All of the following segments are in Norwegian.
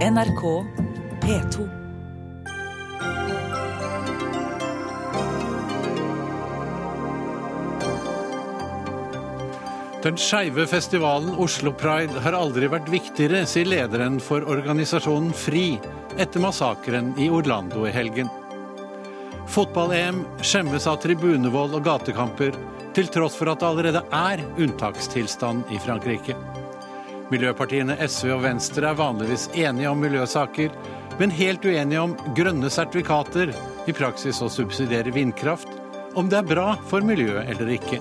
NRK P2. Den skeive festivalen Oslo Pride har aldri vært viktigere, sier lederen for organisasjonen FRI etter massakren i Orlando i helgen. Fotball-EM skjemmes av tribunevold og gatekamper, til tross for at det allerede er unntakstilstand i Frankrike. Miljøpartiene SV og Venstre er vanligvis enige om miljøsaker, men helt uenige om grønne sertifikater, i praksis å subsidiere vindkraft, om det er bra for miljøet eller ikke.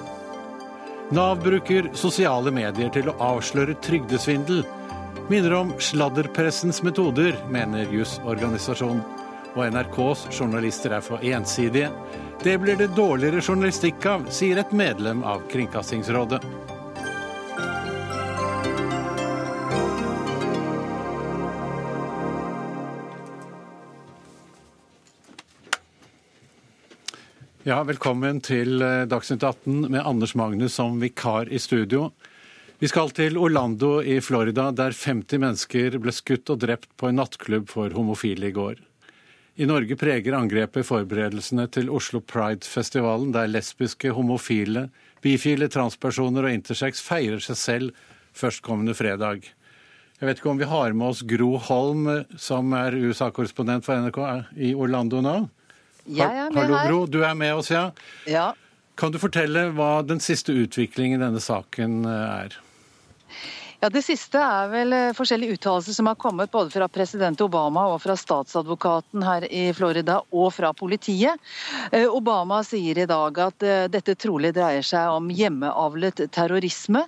Nav bruker sosiale medier til å avsløre trygdesvindel. Minner om sladderpressens metoder, mener jusorganisasjonen. Og NRKs journalister er for ensidige. Det blir det dårligere journalistikk av, sier et medlem av Kringkastingsrådet. Ja, velkommen til eh, Dagsnytt 18 med Anders Magnus som vikar i studio. Vi skal til Orlando i Florida, der 50 mennesker ble skutt og drept på en nattklubb for homofile i går. I Norge preger angrepet forberedelsene til Oslo Pride-festivalen, der lesbiske, homofile, bifile, transpersoner og intersex feirer seg selv førstkommende fredag. Jeg vet ikke om vi har med oss Gro Holm, som er USA-korrespondent for NRK i Orlando nå? Jeg er med Hallo, her. Gro. Du er med oss, ja. Ja. Kan du fortelle hva den siste utviklingen i denne saken eh, er? Ja, Det siste er vel eh, forskjellige uttalelser som har kommet både fra president Obama og fra statsadvokaten her i Florida og fra politiet. Eh, Obama sier i dag at eh, dette trolig dreier seg om hjemmeavlet terrorisme.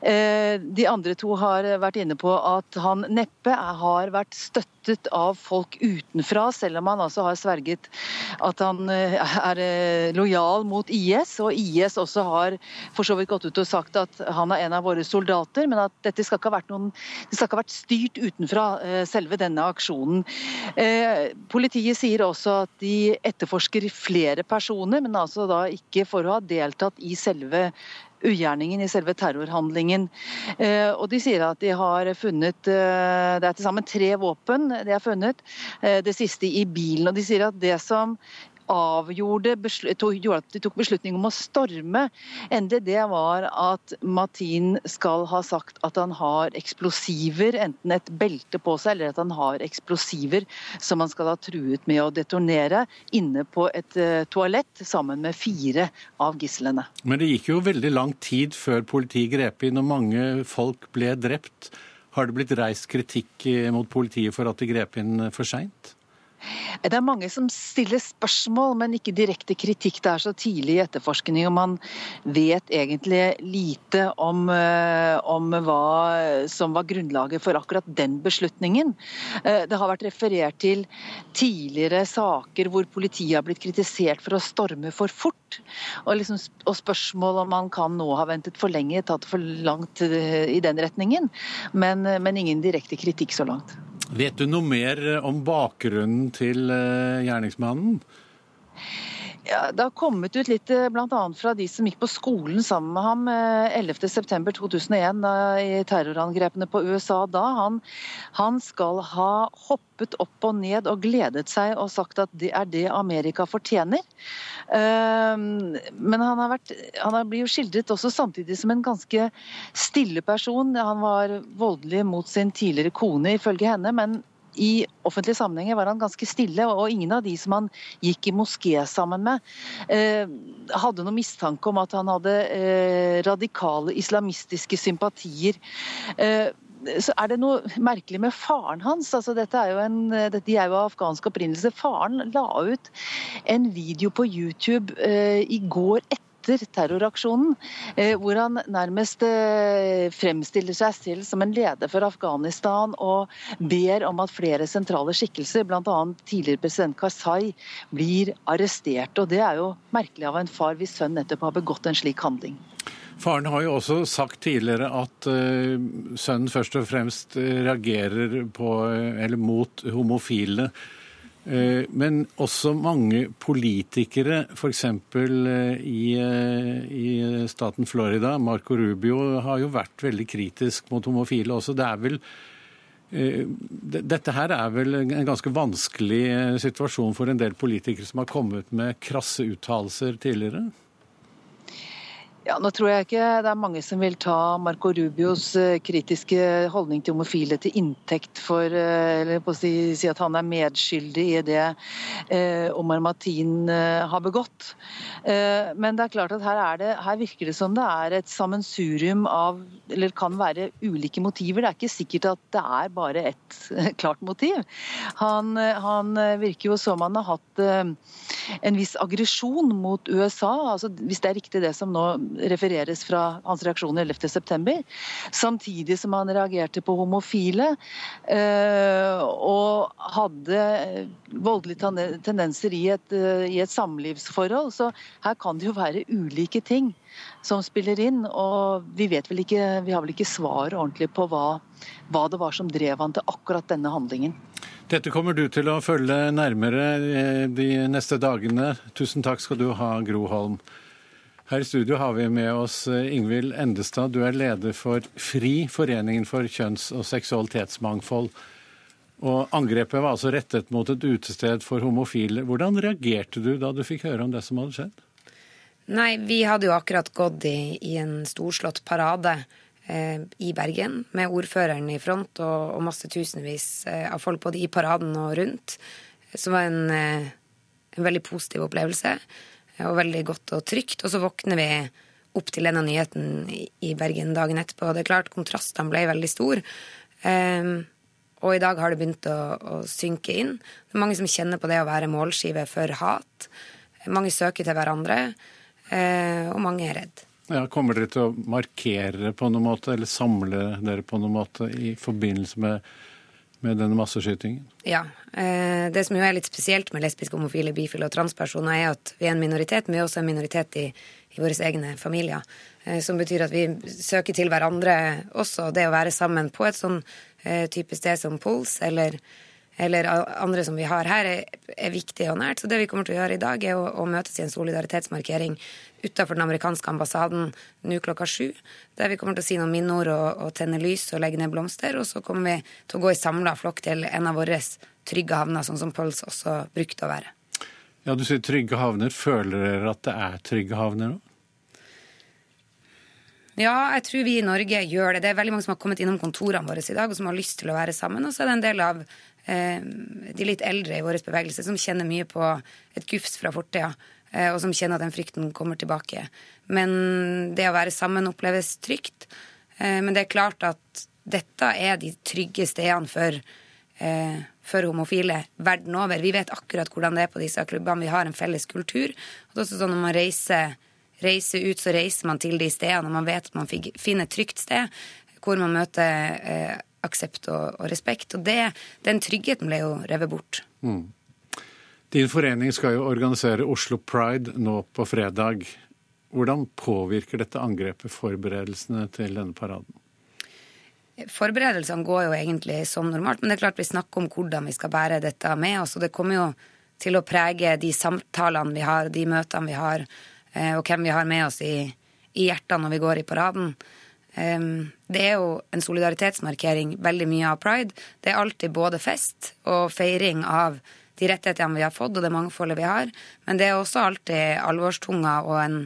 De andre to har vært inne på at han neppe har vært støttet av folk utenfra, selv om han altså har sverget at han er lojal mot IS. Og IS også har for så vidt gått ut og sagt at han er en av våre soldater, men at dette skal ikke ha vært, noen, det skal ikke ha vært styrt utenfra, eh, selve denne aksjonen. Eh, Politiet sier også at de etterforsker flere personer, men altså da ikke for å ha deltatt i selve ugjerningen i selve terrorhandlingen. Eh, og De sier at de har funnet Det er til sammen tre våpen de har funnet. Det siste i bilen. og De sier at det som avgjorde gjorde at de tok beslutning om å storme, endelig det var at Matin skal ha sagt at han har eksplosiver, enten et belte på seg eller at han har eksplosiver som han skal ha truet med å detonere inne på et eh, toalett sammen med fire av gislene. Men det gikk jo veldig lang tid før politiet grep inn og mange folk ble drept. Har det blitt reist kritikk eh, mot politiet for at de grep inn eh, for seint? Det er mange som stiller spørsmål, men ikke direkte kritikk. Det er så tidlig i etterforskning, og man vet egentlig lite om, eh, om hva som var grunnlaget for akkurat den beslutningen. Eh, Det har vært referert til tidligere saker hvor politiet har blitt kritisert for å storme for fort. Og, liksom, og spørsmål om man kan nå ha ventet for lenge, tatt for langt eh, i den retningen. Men, men ingen direkte kritikk så langt. Vet du noe mer om bakgrunnen til eh, gjerningsmannen? Ja, det har kommet ut litt bl.a. fra de som gikk på skolen sammen med ham eh, 11.9.2001 i terrorangrepene på USA da. Han, han skal ha hoppet opp og ned og gledet seg og sagt at det er det Amerika fortjener. Eh, Men han, har vært, han blir jo skildret også samtidig som en ganske stille person. Han var voldelig mot sin tidligere kone, ifølge henne. men i offentlige sammenhenger var han ganske stille, og ingen av de som han gikk i moské sammen med, eh, hadde noen mistanke om at han hadde eh, radikale islamistiske sympatier. Eh, så er det noe merkelig med faren hans. altså dette er jo en, De er jo av afghansk opprinnelse. Faren la ut en video på YouTube eh, i går etter terroraksjonen, eh, hvor han nærmest eh, fremstiller seg selv som en leder for Afghanistan og ber om at flere sentrale skikkelser, bl.a. tidligere president Karzai, blir arrestert. Og Det er jo merkelig av en far hvis sønn nettopp har begått en slik handling. Faren har jo også sagt tidligere at eh, sønnen først og fremst reagerer på, eller mot homofile. Eh, Men også mange politikere, f.eks. I, eh, i staten Florida, Marco Rubio, har jo vært veldig kritisk mot homofile også. Det er vel Dette her er vel en ganske vanskelig situasjon for en del politikere som har kommet med krasse uttalelser tidligere? Ja, nå tror jeg ikke det er mange som vil ta Marco Rubios eh, kritiske holdning til homofile til inntekt for eh, eller på å si, si at han er medskyldig i det eh, Omar Matin eh, har begått. Eh, men det er klart at her, det, her, virker det som det er et sammensurium av Eller kan være ulike motiver. Det er ikke sikkert at det er bare ett klart motiv. Han, han virker jo som han har hatt eh, en viss aggresjon mot USA. altså Hvis det er riktig det som nå refereres fra hans reaksjoner 11.9. Samtidig som han reagerte på homofile eh, og hadde voldelige tendenser i et, eh, i et samlivsforhold. Så her kan det jo være ulike ting som spiller inn. Og vi ikke, vi har vel ikke svaret ordentlig på hva, hva det var som drev han til akkurat denne handlingen. Dette kommer du til å følge nærmere eh, de neste dagene. Tusen takk skal du ha, Gro Holm. Her i studio har vi med oss eh, Ingvild Endestad. Du er leder for FRI, Foreningen for kjønns- og seksualitetsmangfold. Og Angrepet var altså rettet mot et utested for homofile. Hvordan reagerte du da du fikk høre om det som hadde skjedd? Nei, Vi hadde jo akkurat gått i, i en storslått parade eh, i Bergen med ordføreren i front og, og masse tusenvis eh, av folk både i paraden og rundt. Som var en, en veldig positiv opplevelse og veldig godt og trygt. Og så våkner vi opp til denne nyheten i Bergen dagen etterpå. Det er klart, kontrastene ble veldig store. Um, og i dag har det begynt å, å, synke inn. Det er mange som kjenner på det å være målskive for hat. Mange søker til hverandre, uh, og mange er redd. Ja, Kommer dere til å markere på noen måte, eller samle dere på noen måte i forbindelse med med denne masseskytingen? Ja. Eh, det som jo er litt spesielt med lesbiske, homofile, bifile og transpersoner, er at vi er en minoritet, men vi er også en minoritet i, i våre egne familier. Eh, som betyr at vi søker til hverandre også. Det å være sammen på et sånn eh, type sted som Pols eller eller andre som vi har her, er, er viktig og nært. Så det vi kommer til å gjøre i dag, er å, å møtes i en solidaritetsmarkering utafor den amerikanske ambassaden nå klokka sju. Der vi kommer til å si noen minneord og, og tenne lys og legge ned blomster. Og så kommer vi til å gå i samla flokk til en av våre trygge havner, sånn som Pøls også brukte å være. Ja, Du sier trygge havner. Føler dere at det er trygge havner nå? Ja, jeg tror vi i Norge gjør det. Det er veldig mange som har kommet innom kontorene våre i dag og som har lyst til å være sammen. Og så er det en del av Eh, de litt eldre i vår bevegelse som kjenner mye på et gufs fra fortida, eh, og som kjenner at den frykten kommer tilbake. Men det å være sammen oppleves trygt. Eh, men det er klart at dette er de trygge stedene for, for homofile verden over. Vi vet akkurat hvordan det er på disse klubbene. Vi har en felles kultur. Og det er også sånn Når man reiser, reiser ut, så reiser man til de stedene, og man vet at man finner et trygt sted hvor man møter aksept og, og respekt. Og det, den tryggheten ble jo revet bort. Mm. Din forening skal jo organisere Oslo Pride nå på fredag. Hvordan påvirker dette angrepet forberedelsene til denne paraden? Forberedelsene går jo egentlig som normalt, men det er klart vi snakker om hvordan vi skal bære dette med oss. Og det kommer jo til å prege de samtalene vi har, de møtene vi har, eh, og hvem vi har med oss i, i hjertene når vi går i paraden. Det er jo en solidaritetsmarkering, veldig mye av pride. Det er alltid både fest og feiring av de rettighetene vi har fått, og det mangfoldet vi har. Men det er også alltid alvorstunga og en,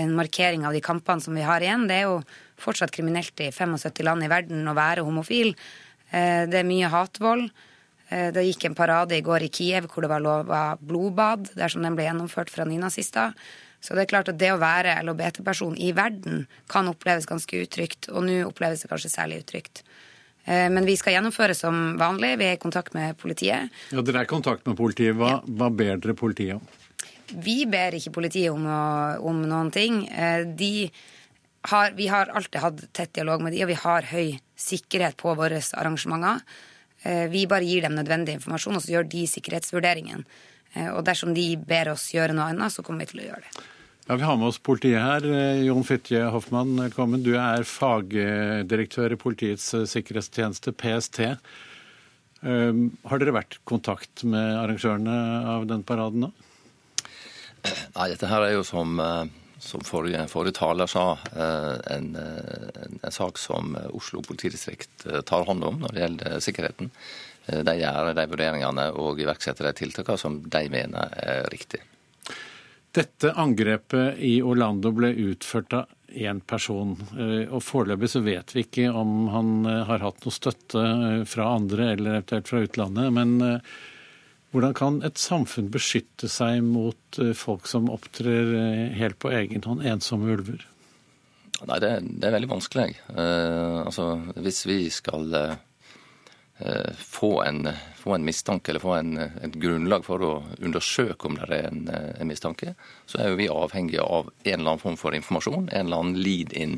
en markering av de kampene som vi har igjen. Det er jo fortsatt kriminelt i 75 land i verden å være homofil. Eh, det er mye hatvold. Eh, det gikk en parade i går i Kiev hvor det var lova blodbad dersom den ble gjennomført fra nynazister. Så det er klart at det å være LHBT-person i verden kan oppleves ganske utrygt, og nå oppleves det kanskje særlig utrygt. Eh, men vi skal gjennomføre som vanlig. Vi er i kontakt med politiet. Ja, Dere er i kontakt med politiet. Hva, ja. hva ber dere politiet om? Vi ber ikke politiet om, om noen ting. Eh, har, vi har alltid hatt tett dialog med de, og vi har høy sikkerhet på våre arrangementer. Eh, vi bare gir dem nødvendig informasjon, og så gjør de sikkerhetsvurderingen. Og dersom de ber oss gjøre noe annet, så kommer vi til å gjøre det. Ja, Vi har med oss politiet her. Eh, Jon Fytje Hoffmann, velkommen. Du er fagdirektør i Politiets eh, sikkerhetstjeneste, PST. Eh, har dere vært i kontakt med arrangørene av den paraden nå? Nei, dette her er jo som som forrige, forrige taler sa, en, en, en, sak som Oslo politidistrikt tar hånd om når det gjelder sikkerheten. De gjør de vurderingene og iverksetter de tiltakene som de mener er riktige. Dette angrepet i Orlando ble utført av én person. Eh, og Foreløpig så vet vi ikke om han eh, har hatt noe støtte eh, fra andre eller eventuelt fra utlandet. Men hvordan kan et samfunn beskytte seg mot folk som opptrer helt på egen hånd, ensomme ulver? Nei, det, det er veldig vanskelig. Uh, altså, hvis vi skal uh, få en, få en, mistanke eller få en, et grunnlag for å undersøke om det er en, en, mistanke, så er jo vi avhengige av en eller annen form for informasjon, en eller annen lead-in.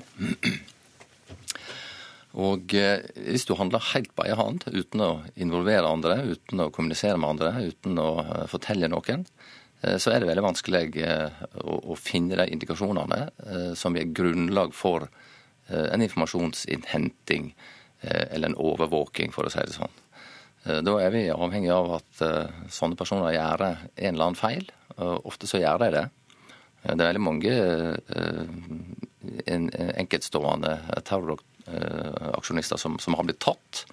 Og eh, hvis du handler helt på egen hånd, uten å involvere andre, uten å kommunisere med andre, uten å eh, fortelle noen, så er det veldig vanskelig å, å finne de indikasjonene som gir grunnlag for en informasjonsinnhenting Eh, eller en overvåking, for å si det sånn. Eh, da er vi avhengig av at eh, sånne personer gjør en eller annen feil. Ofte så gjør de det. Det er veldig mange enkeltstående terroraksjonister som, som, har blitt tatt.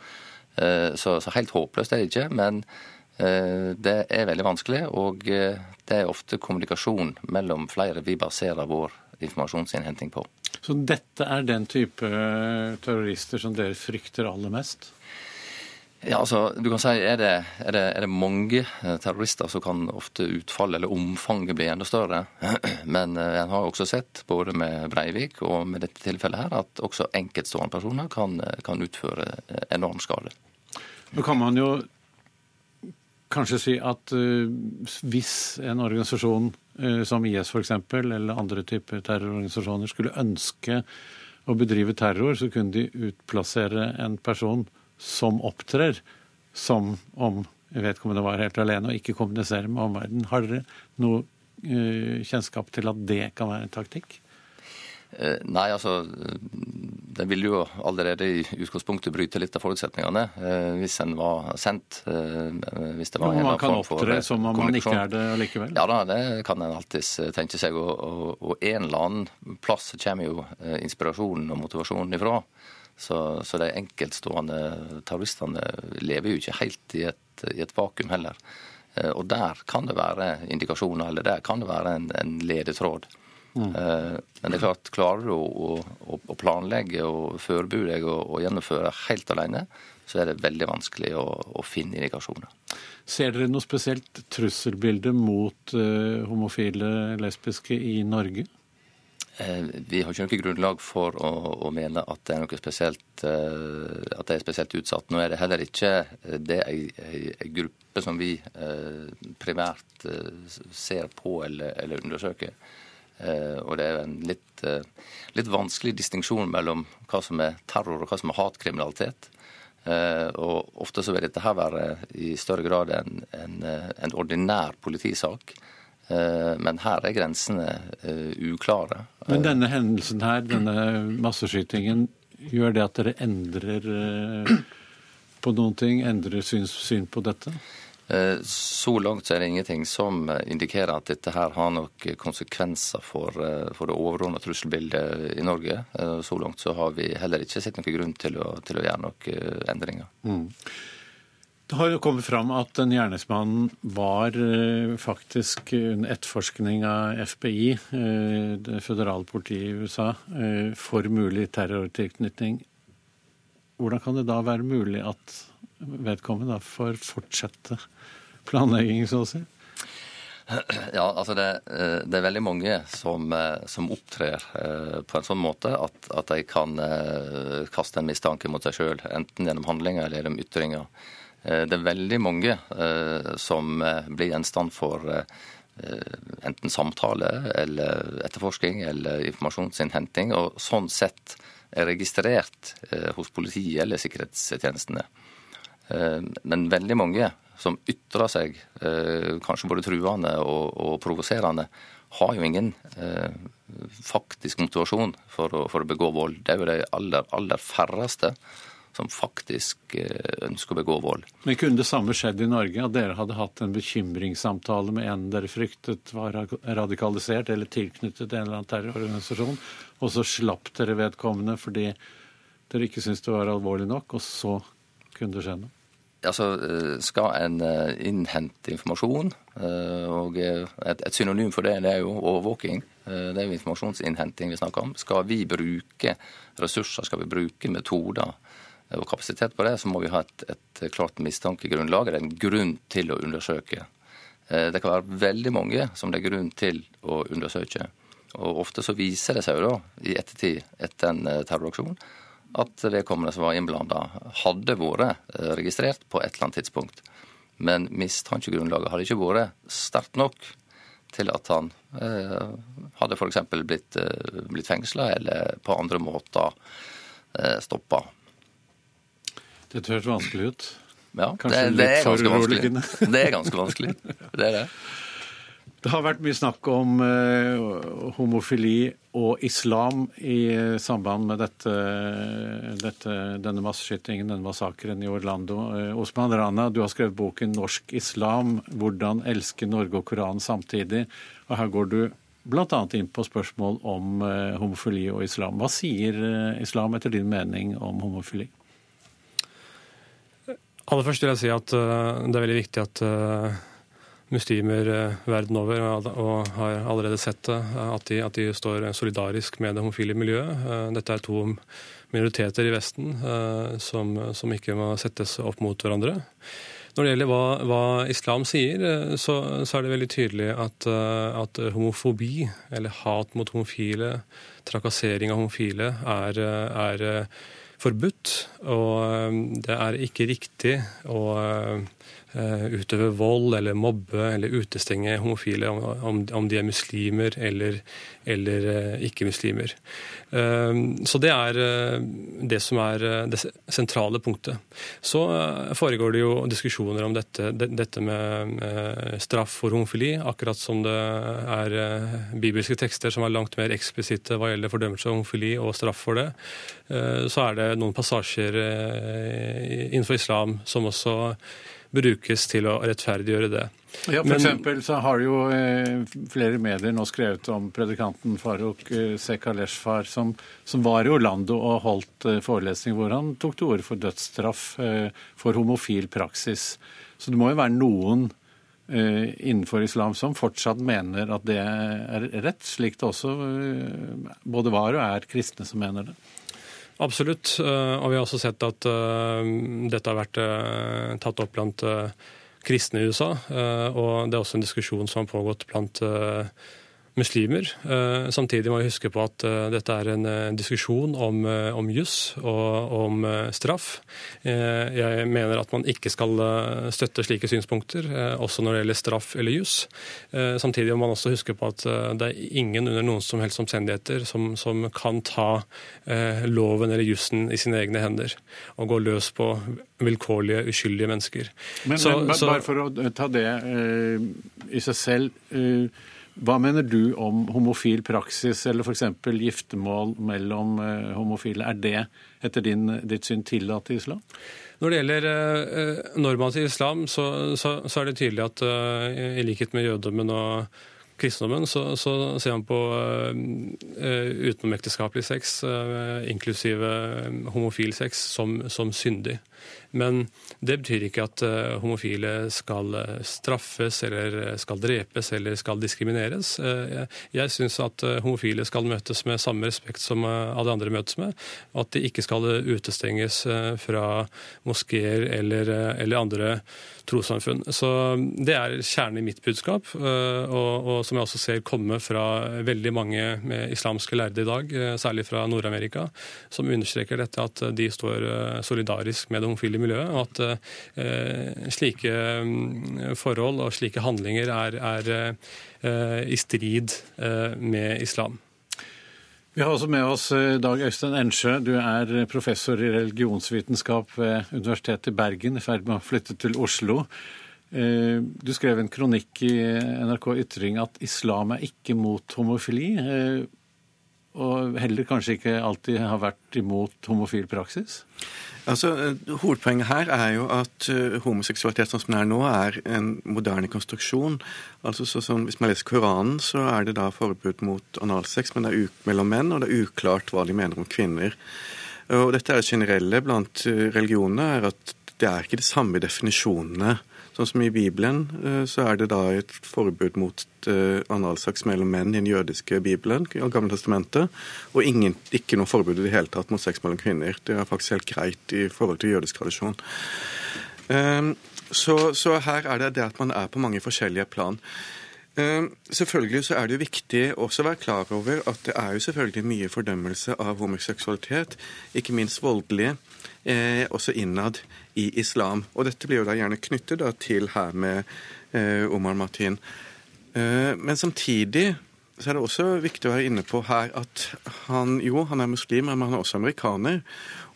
Så, så, helt håpløst er det ikke. Men det er veldig vanskelig, og det er ofte kommunikasjon mellom flere vi baserer vår informasjonsinnhenting på. Så dette er den type terrorister som dere frykter aller mest? Ja, altså, du kan si, er det, er, det, er det, mange eh, terrorister, så kan ofte utfallet eller omfanget bli enda større. Men eh, en har også sett, både med Breivik og med dette tilfellet her, at også enkeltstående personer kan, eh, kan utføre enorm skade. Nå kan man jo kanskje si at hvis en organisasjon som IS f.eks., eller andre typer terrororganisasjoner skulle ønske å bedrive terror, så kunne de utplassere en person som opptrer som om vedkommende var helt alene og ikke kommuniserer med omverdenen. Har dere noe uh, kjennskap til at det kan være en taktikk? Eh, nei, altså Det vil jo allerede i utgangspunktet bryte litt av forutsetningene eh, hvis en var sendt. Eh, hvis det var man kan opptre som om man ikke er det likevel? Ja da, det kan en alltids tenke seg. Og, og, og, en eller annen plass kommer jo inspirasjonen og motivasjonen ifra. Så, så de enkeltstående terroristene lever jo ikke helt i et, i et vakuum heller. Og der kan det være indikasjoner, eller der kan det være en, en ledetråd. Mm. Men det er klart, klarer du å, å, å planlegge og forberede deg og, og, gjennomføre helt alene, så er det veldig vanskelig å, å finne indikasjoner. Ser dere noe spesielt trusselbilde mot uh, homofile, lesbiske i Norge? Eh, vi har ikke noe grunnlag for å, å mene at det er noe spesielt at det er spesielt utsatt. Nå er det heller ikke det ei, gruppe som vi primært ser på eller, eller undersøker. Eh, og det er en litt, eh, litt vanskelig distinksjon mellom hva som er terror og hva som er hatkriminalitet. Eh, og ofte så vil dette her være i større grad en, en, en ordinær politisak. Men her er grensene uklare. Men denne hendelsen her, denne masseskytingen, gjør det at dere endrer på noen ting? Endrer syns, syn på dette? Eh, så langt så er det ingenting som eh, indikerer at dette her har noen konsekvenser for, eh, for det overordnede trusselbildet i Norge. Så langt så har vi heller ikke sett noen grunn til å, til å gjøre noen endringer. Mm. Det har jo kommet fram at den gjerningsmannen var faktisk under etterforskning av FBI, det føderale politiet i USA, for mulig terrortilknytning. Hvordan kan det da være mulig at vedkommende får fortsette planlegging, så å si? Ja, altså det, eh, det, er veldig mange som, eh, som opptrer eh, på en sånn måte at, at de kan kaste en mistanke mot seg sjøl, enten gjennom handlinger eller gjennom ytringer. Det er veldig mange som blir gjenstand for enten samtale eller etterforsking eller informasjonsinnhenting, og sånn sett er registrert hos politiet eller sikkerhetstjenestene. Men veldig mange som ytrer seg eh, kanskje både truende og, og provoserende, har jo ingen eh, faktisk motivasjon for å, for å, begå vold. Det er jo de aller, aller færreste som faktisk ønsker å begå vold. Men kunne det samme skjedd i Norge, at dere hadde hatt en bekymringssamtale med en dere fryktet var radikalisert eller tilknyttet en eller annen terrororganisasjon, og så slapp dere vedkommende fordi dere ikke syntes det var alvorlig nok, og så kunne det skje noe? Altså, Skal en innhente informasjon, og et, et synonym for det, det er jo overvåking. Det er jo informasjonsinnhenting vi snakker om. Skal vi bruke ressurser, skal vi bruke metoder og kapasitet på det, så må vi ha et, et klart mistankegrunnlag, eller en grunn til å undersøke. Det kan være veldig mange som det er grunn til å undersøke. Og ofte så viser det seg jo da, i ettertid etter en terroraksjon, at vedkommende som var innblanda, hadde vært eh, registrert på et eller annet tidspunkt. Men mistankegrunnlaget hadde ikke vært sterkt nok til at han eh, hadde f.eks. blitt, eh, blitt fengsla eller på andre måter eh, stoppa. Dette høres vanskelig ut. Ja, det, det, er ganske vanskelig. Det er ganske vanskelig. Det er det. Det har vært mye snakk om uh, homofili og islam i uh, samband med dette, dette, denne masseskytingen, denne massakren i Orlando. Uh, Osman Rana, du har skrevet boken 'Norsk islam hvordan elske Norge og Koranen samtidig'. Og Her går du bl.a. inn på spørsmål om homofili og islam. Hva sier islam etter din mening om homofili? Aller først vil jeg si at det er veldig viktig at muslimer eh, verden over og har allerede sett det, at de, at de står solidarisk med det homofile miljøet. Eh, dette er to minoriteter i Vesten eh, som, som ikke må settes opp mot hverandre. Når det gjelder hva, hva islam sier, så, så, er det veldig tydelig at, at, homofobi, eller hat mot homofile, trakassering av homofile, er, er forbudt. Og det er ikke riktig å Eh, utøve vold eller mobbe eller utestenge homofile, om, om de er muslimer eller, eller eh, ikke-muslimer. Eh, så det er det som er det sentrale punktet. Så foregår det jo diskusjoner om dette, dette med straff for homofili, akkurat som det er bibelske tekster som er langt mer eksplisitte hva gjelder fordømmelse av homofili og straff for det. Så er det noen passasjer innenfor islam som også brukes til å rettferdiggjøre det. Ja, For Men, så har jo eh, flere medier nå skrevet om predikanten Farouk eh, Sekaleshfar, som, som, var i Orlando og holdt eh, forelesning hvor han tok til orde for dødsstraff eh, for homofil praksis. Så det må jo være noen innenfor islam som fortsatt mener at det er rett, slik det også både var og er kristne som mener det. Absolutt. Eh, og vi har også sett at eh, dette har vært eh, tatt opp blant kristne i USA. Og det er også en diskusjon som har pågått blant muslimer. Eh, samtidig må vi huske på at eh, dette er en eh, diskusjon om, om juss og om straff. Jeg mener at man ikke skal støtte slike synspunkter, også når det gjelder straff eller juss. Samtidig må man også huske på at det er ingen under noen som helst omstendigheter som, som kan ta loven eller jussen i sine egne hender og gå løs på vilkårlige, uskyldige mennesker. Men, så, men bare for å ta det i seg selv hva mener du om homofil praksis, eller f.eks. giftermål mellom uh, homofile? Er det etter din, ditt syn tillatt i islam? Når det gjelder uh, normativ islam, så, så, så, er det tydelig at uh, i likhet med jødommen og kristendommen så, så ser man på uh, utenomekteskapelig sex, uh, inklusive homofil sex, som, som syndig. Men det betyr ikke at uh, homofile skal uh, straffes eller eh, skal drepes eller skal diskrimineres. Jeg syns at homofile skal møtes med samme respekt som alle andre møtes med. Og at de ikke skal utestenges fra moskeer eller, eller andre trossamfunn. Så Det er kjernen i mitt budskap, og, og, som jeg også ser komme fra veldig mange islamske lærde i dag, særlig fra Nord-Amerika, som understreker dette at de står solidarisk med det homofile miljøet, og at eh, slike mm, forhold og slike handlinger er, er eh, i strid eh, med islam. Vi har også med oss Dag Øystein Ensjø. Du er professor i religionsvitenskap ved Universitetet i Bergen, i ferd med å flytte til Oslo. Du skrev en kronikk i NRK Ytring at islam er ikke mot homofili. Og heller kanskje ikke alltid har vært imot homofil praksis? Altså, Hovedpoenget her er jo at uh, homoseksualitet sånn som den er nå, er en moderne konstruksjon. Altså, så, sånn, Hvis man leser Koranen, så er det da forbud mot analsex men det er mellom menn, og det er uklart hva de mener om kvinner. Og Dette er det generelle blant uh, religionene, er at det er ikke de samme definisjonene Sånn som I Bibelen eh, så er det da et forbud mot eh, analsex mellom menn i den jødiske bibelen, i Gamle testamentet, og ingen, ikke noe forbud i det hele tatt mot sex mellom kvinner. Det er faktisk helt greit i forhold til jødisk tradisjon. Ehm, så, så her er det det at man er på mange forskjellige plan. Selvfølgelig så er det jo viktig også å være klar over at det er jo selvfølgelig mye fordømmelse av homoseksualitet, ikke minst voldelige, eh, også innad i islam. Og dette blir jo da gjerne knyttet da til her med eh, Omar Martin. Eh, men samtidig så er det også viktig å være inne på her at han jo, han er muslim, men han er også amerikaner.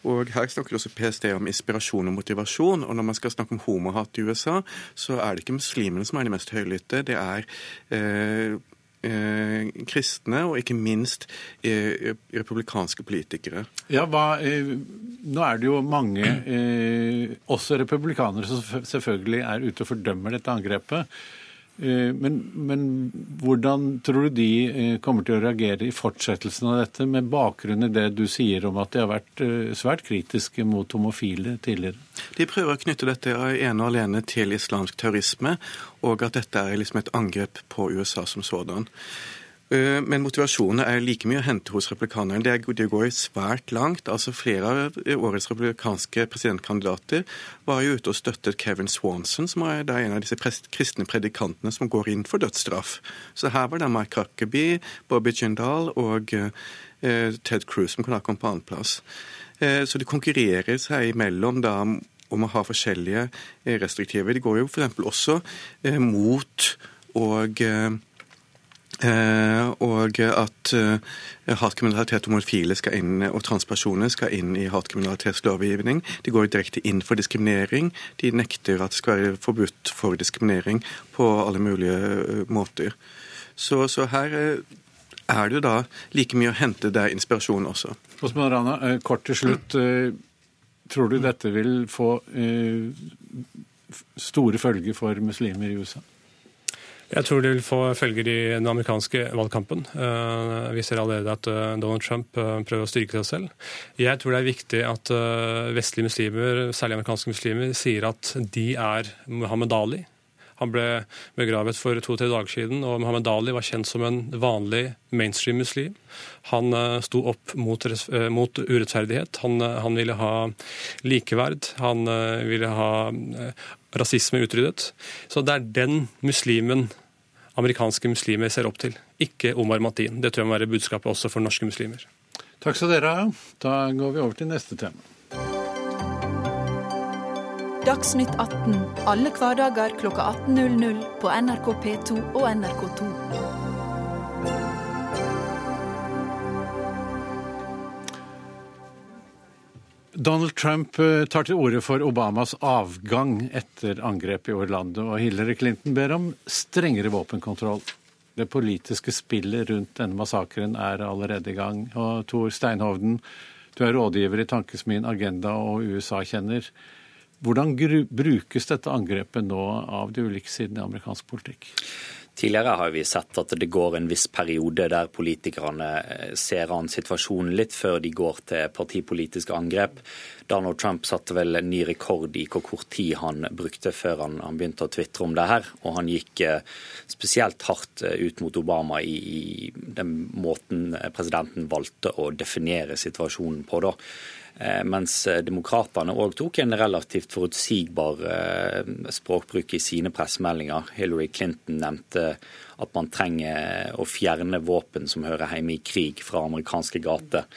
Og Her snakker også PST om inspirasjon og motivasjon. og Når man skal snakke om homohat i USA, så er det ikke muslimene som er de mest høylytte. Det er eh, kristne og ikke minst eh, republikanske politikere. Ja, hva, eh, Nå er det jo mange, eh, også republikanere, som selvfølgelig er ute og fordømmer dette angrepet. Eh, men, men, hvordan tror du de eh, kommer til å reagere i fortsettelsen av dette, med bakgrunn i det du sier om at de har vært eh, svært kritiske mot homofile tidligere? De prøver å knytte dette ene og alene til islamsk terrorisme, og at dette er liksom et angrep på USA som sådan. Eh, men motivasjonen er like mye å hente hos replikanerne. Det går svært langt. Altså Flere av årets republikanske presidentkandidater var jo ute og støttet Kevin Swanson, som er en av disse kristne predikantene som går inn for dødsstraff. Så her var det Mike Huckabee, Bobby Jindal og eh, Ted Cruz som kunne ha kommet på annenplass. Eh, så de konkurrerer seg imellom da om å ha forskjellige restriktive. De går jo f.eks. også mot og Eh, og at eh, hatkriminalitet og homofile skal inn, og transpersoner skal inn i hatkriminalitetslovgivning. De går direkte inn for diskriminering. De nekter at det skal være forbudt for diskriminering på alle mulige eh, måter. Så, så her er det da like mye å hente der inspirasjon også. Osman Rana, kort til slutt. Tror du dette vil få store følger for muslimer i USA? Jeg tror det vil få følger i den amerikanske valgkampen. Eh, vi ser allerede at eh, Donald Trump eh, prøver å styrke seg selv. Jeg tror det er viktig at vestlige muslimer, særlig amerikanske muslimer, sier at de er Muhammed Ali. Han ble begravet for to-tre dager siden, og Muhammed Ali var kjent som en vanlig mainstream muslim. Han sto opp mot, mot urettferdighet. Han, han, ville ha likeverd. Han ville ha rasisme utryddet. Så det er den muslimen amerikanske muslimer ser opp til, ikke Omar Matin. Det tror jeg må være budskapet også for norske muslimer. Takk skal dere ha. Da går vi over til neste tema. Dagsnytt 18 alle hverdager kl 18.00 på NRK P2 og NRK2. Donald Trump eh, tar til orde for Obamas avgang etter angrepet i Orlando, og Hillary Clinton ber om strengere våpenkontroll. Det politiske spillet rundt denne massakren er allerede i gang. Og Tor Steinhovden, du er rådgiver i tankesmien Agenda og USA-kjenner. Hvordan brukes dette angrepet nå av de ulike sidene i amerikansk politikk? Tidligere har vi sett at det går en viss periode der politikerne eh, ser an situasjonen litt før de går til partipolitiske angrep. Donald Trump satte vel en ny rekord i hvor kort tid han brukte før han, han begynte å tvitre om det her. Og han gikk eh, spesielt hardt eh, ut mot Obama i, i den måten presidenten valgte å definere situasjonen på. da. Eh, mens eh, demokratene òg tok en relativt forutsigbar eh, språkbruk i sine pressemeldinger. Hillary Clinton nevnte at man trenger å fjerne våpen som hører hjemme i krig fra amerikanske gater.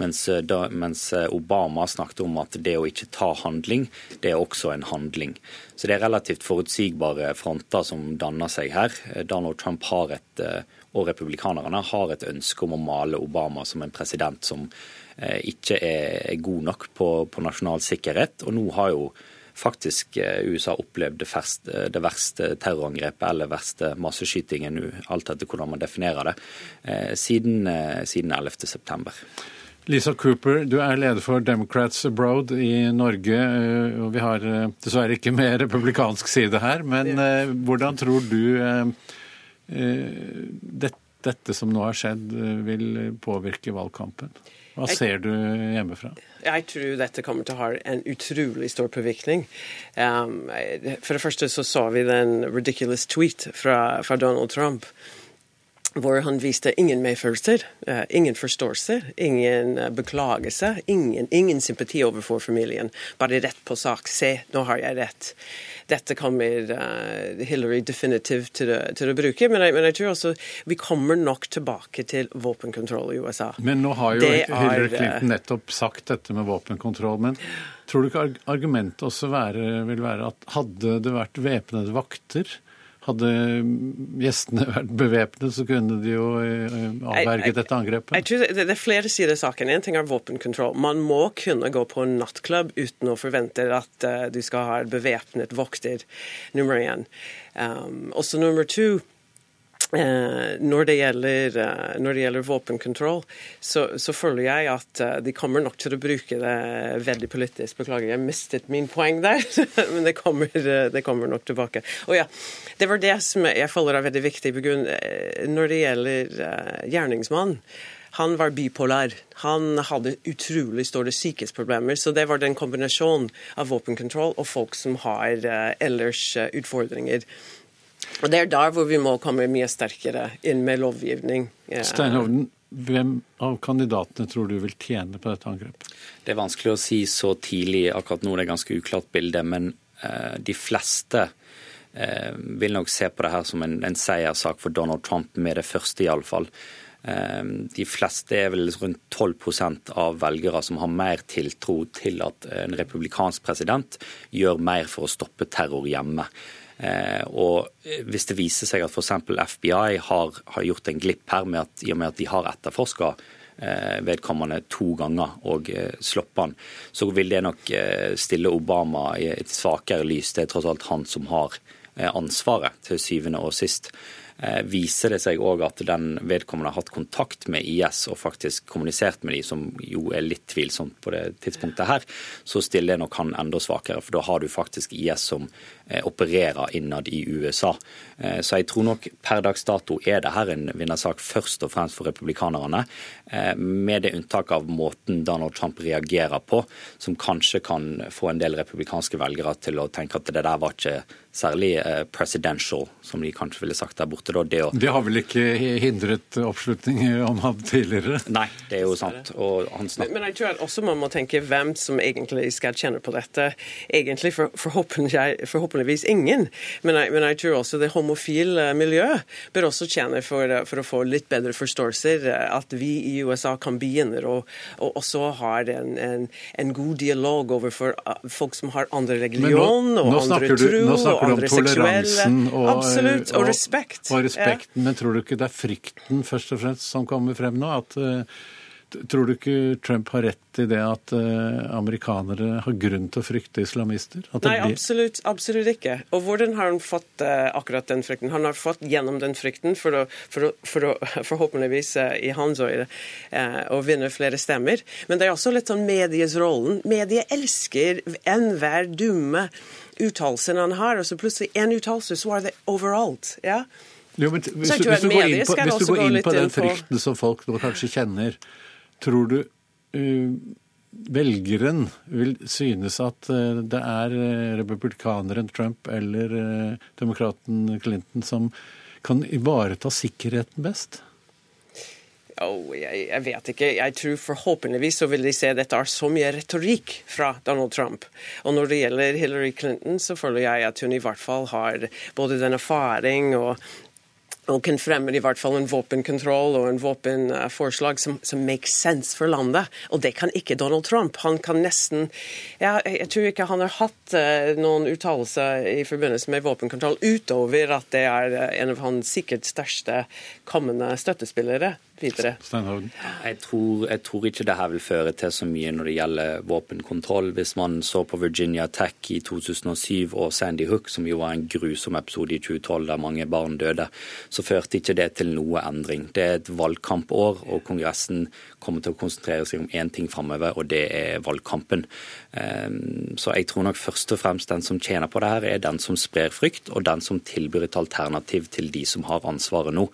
Mens, da, mens, Obama snakket om at det å ikke ta handling, det er også en handling. Så det er relativt forutsigbare fronter som danner seg her. Donald Trump har et, og republikanerne har et ønske om å male Obama som en president som ikke er god nok på, på nasjonal sikkerhet. Og nå har jo faktisk USA opplevd det verste terrorangrepet eller verste masseskytingen, alt etter hvordan man definerer det, siden, siden 11.9. Lisa Cooper, du er leder for Democrats Abroad i Norge. Eh, og Vi har eh, dessverre ikke med republikansk side her, men eh, hvordan tror du dette som nå har skjedd, vil påvirke valgkampen? Hva ser du hjemmefra? Jeg tror dette kommer til å ha en utrolig stor påvirkning. Um, for det første så så vi den ridiculous tweet fra, fra Donald Trump hvor han viste ingen medfølelser, uh, ingen forståelse, ingen uh, beklagelse, ingen, ingen, sympati overfor familien. Bare rett på sak. Se, nå har jeg rett. Dette kommer uh, Hillary definitivt til til å bruke, men jeg, men jeg, tror også vi kommer nok tilbake til våpenkontroll i USA. Men nå har jo det Hillary Clinton nettopp sagt dette med våpenkontroll. men Tror du ikke argumentet også være, vil være at hadde det vært væpnede vakter hadde gjestene vært bevæpnet, så kunne de jo eh, avverget dette angrepet. Jeg tror Det er flere sider av saken. En ting er våpenkontroll. Man må kunne gå på en nattklubb uten å forvente at uh, du skal ha bevæpnet vokter, nummer én. Um, også nummer to Eh, når, det gjelder, eh, når, det gjelder, våpenkontroll, så, så, føler jeg at eh, de kommer nok til å bruke det veldig politisk. Beklager, jeg mistet min poeng der, men det kommer, det kommer, nok tilbake. Og ja, Det var det som jeg føler er veldig viktig. Når det gjelder gjerningsmannen han var bipolar. Han hadde utrolig store sykehusproblemer. Så det var den kombinasjonen av våpenkontroll og folk som har ellers utfordringer. Og Det er der hvor vi må komme mye sterkere inn med lovgivning. Steinhovden, hvem av kandidatene tror du vil tjene på dette angrepet? Det er vanskelig å si så tidlig. Akkurat nå er det er ganske uklart bilde. Men eh, de fleste eh, vil nok se på det her som en, en seierssak for Donald Trump, med det første iallfall. Eh, de fleste er vel rundt 12% av velgere som har mer tiltro til at en republikansk president gjør mer for å stoppe terror hjemme. Eh, og Hvis det viser seg at f.eks. FBI har, har, gjort en glipp her med at, i og med at de har etterforska eh, vedkommende to ganger og eh, sluppet han, så vil det nok stille Obama i et svakere lys. Det er tross alt han som har ansvaret til syvende og sist. Eh, viser det seg òg at den vedkommende har hatt kontakt med IS og faktisk kommunisert med de, som jo er litt tvilsomt på det tidspunktet her, så stiller det nok han enda svakere. For da har du faktisk IS som eh, opererer innad i USA. Eh, så jeg tror nok per dags dato er det her en vinnersak først og fremst for republikanerne, med det unntak av måten Donald Trump reagerer på, som kanskje kan få en del republikanske velgere til å tenke at det der var ikke særlig eh, presidential, som de kanskje ville sagt der borte. Da. Det, å... det har vel ikke hindret oppslutning om ham tidligere? Nei, det er jo sant. Snak... Men jeg tror at også man må tenke hvem som egentlig skal kjenne på dette. Egentlig forhåpentligvis forhåpentlig, forhåpentligvis ingen. Men jeg, men jeg, tror også det homofile miljøet bør også tjene for, for, å få litt bedre forståelser. At vi i USA kan begynne og, og også har en, en, en, god dialog overfor uh, folk som har andre religion nå, og andre tro og andre seksuelle. og, Absolutt, og, respekt. Og, og respekten, ja. Men tror du ikke det er frykten først og fremst som kommer frem nå? at uh, Tror du ikke Trump har rett i det at uh, amerikanere har grunn til å frykte islamister? Nei, absolutt, absolutt, ikke. Og hvordan har han fått uh, akkurat den frykten? Han har fått gjennom den frykten for å, for å, for å forhåpentligvis uh, i hans øyne å vinne flere stemmer. Men det er også litt sånn medies rollen. Mediet elsker enhver dumme uttalelse han har, og så plutselig én uttalelse, så er det overalt. ja? Jo, hvis, du, hvis du går inn på, går inn på den frykten som folk nå kanskje kjenner, tror du uh, velgeren vil synes at uh, det er uh, republikaneren Trump eller demokraten Clinton som kan ivareta sikkerheten best? Oh, jeg, jeg, vet ikke. Jeg tror forhåpentligvis så vil de se at dette er så mye retorikk fra Donald Trump. Og når det gjelder Hillary Clinton, så føler jeg at hun i hvert fall har både den erfaring og og fremmer i hvert fall en våpenkontroll og en våpenforslag som, som makes sense for landet. Og det kan ikke Donald Trump. Han kan nesten ja, Jeg tror ikke han har hatt uh, noen uttalelser i forbindelse med våpenkontroll utover at det er uh, en av hans sikkert største kommende støttespillere. Videre? Jeg tror, jeg tror, ikke det her vil føre til så mye når det gjelder våpenkontroll. Hvis man så på Virginia Tech i 2007 og Sandy Hook, som jo var en grusom episode i 2012 der mange barn døde, så førte ikke det til noe endring. Det er et valgkampår, og Kongressen kommer til å konsentrere seg om én ting framover, og det er valgkampen. Ehm, så jeg tror nok først og fremst den som tjener på det her, er den som sprer frykt, og den som tilbyr et alternativ til de som har ansvaret nå.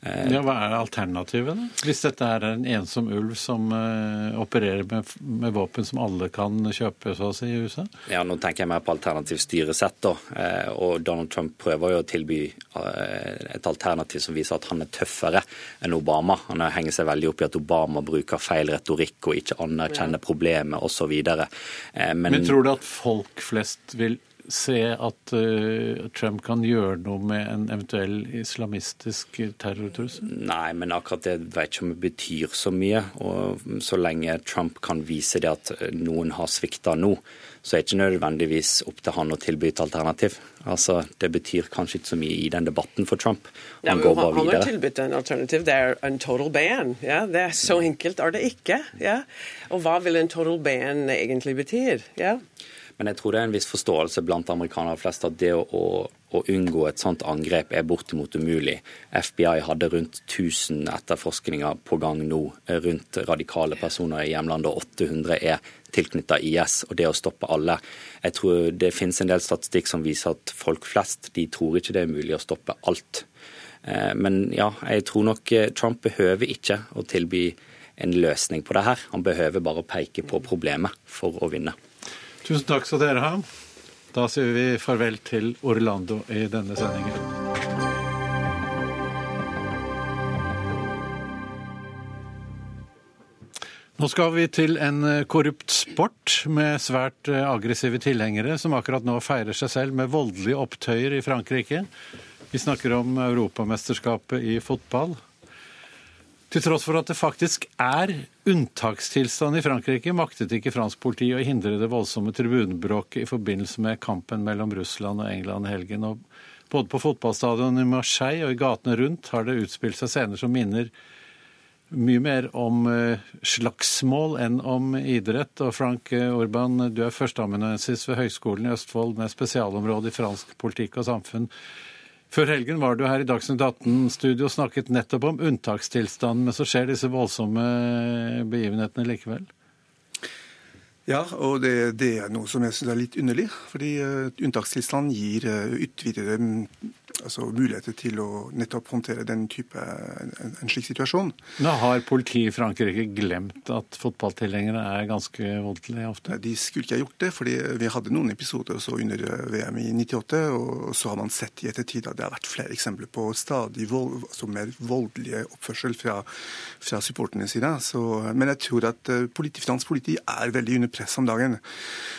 Eh, ja, Hva er alternativet, da? Hvis dette er en ensom ulv som uh, opererer med, med, våpen som alle kan kjøpe så å si, i USA? Ja, Nå tenker jeg mer på alternativ styresett. da, uh, og Donald Trump prøver jo å tilby et alternativ som viser at han er tøffere enn Obama. Han henger seg veldig opp i at Obama bruker feil retorikk og ikke anerkjenner problemet osv. Men, Men tror du at folk flest vil se at uh, Trump kan gjøre noe med en eventuell islamistisk terrortrussel? Nei, men akkurat det vet ikke om det betyr så mye. Og så lenge Trump kan vise det at eh, noen har svikta nå, så er det ikke nødvendigvis opp til han å tilby et alternativ. Altså, Det betyr kanskje ikke så mye i den debatten for Trump. Han, ja, går bare videre. Han har tilbudt en alternativ. Det er en total ban. Ja? Det er Så enkelt er det ikke. Ja? Og hva vil en total ban egentlig betyr? Ja? Men jeg tror det er en viss forståelse blant amerikanere flest at det å, å, unngå et sånt angrep er bortimot umulig. FBI hadde rundt 1000 etterforskninger på gang nå rundt radikale personer i hjemlandet, og 800 er tilknyttet IS. Og det å stoppe alle Jeg tror det finnes en del statistikk som viser at folk flest de tror ikke det er mulig å stoppe alt. Eh, men ja, jeg tror nok eh, Trump behøver ikke å tilby en løsning på det her. Han behøver bare å peke på problemet for å vinne. Tusen takk skal dere ha. Da sier vi farvel til Orlando i denne sendingen. Nå skal vi til en korrupt sport med svært eh, aggressive tilhengere, som akkurat nå feirer seg selv med voldelige opptøyer i Frankrike. Vi snakker om Europamesterskapet i fotball. Til tross for at det faktisk er unntakstilstand i Frankrike, maktet ikke fransk politi å hindre det voldsomme tribunebråket i forbindelse med kampen mellom Russland og England i helgen. Og både på fotballstadionet i Marseille og i gatene rundt har det utspilt seg scener som minner mye mer om eh, slagsmål enn om idrett. Og Frank Orban, du er førsteamanuensis ved Høgskolen i Østfold med spesialområde i fransk politikk og samfunn. Før helgen var du her i Dagsnytt 18-studio og snakket nettopp om unntakstilstanden, men så skjer disse voldsomme begivenhetene likevel? Ja, og det, det er noe som jeg syns er litt underlig. Fordi uh, unntakstilstanden gir utvidede altså muligheter til å nettopp håndtere den type, en, en slik situasjon. Nå Har politiet i Frankrike glemt at fotballtilhengere er ganske voldelige ofte? De skulle ikke ha gjort det, fordi vi hadde noen episoder også under VM i 98, og så har man sett i ettertid at det har vært flere eksempler på stadig vold, altså mer voldelige oppførsel fra, fra supporternes side. Så, men jeg tror at eh, politi, fransk politi er veldig under press om dagen.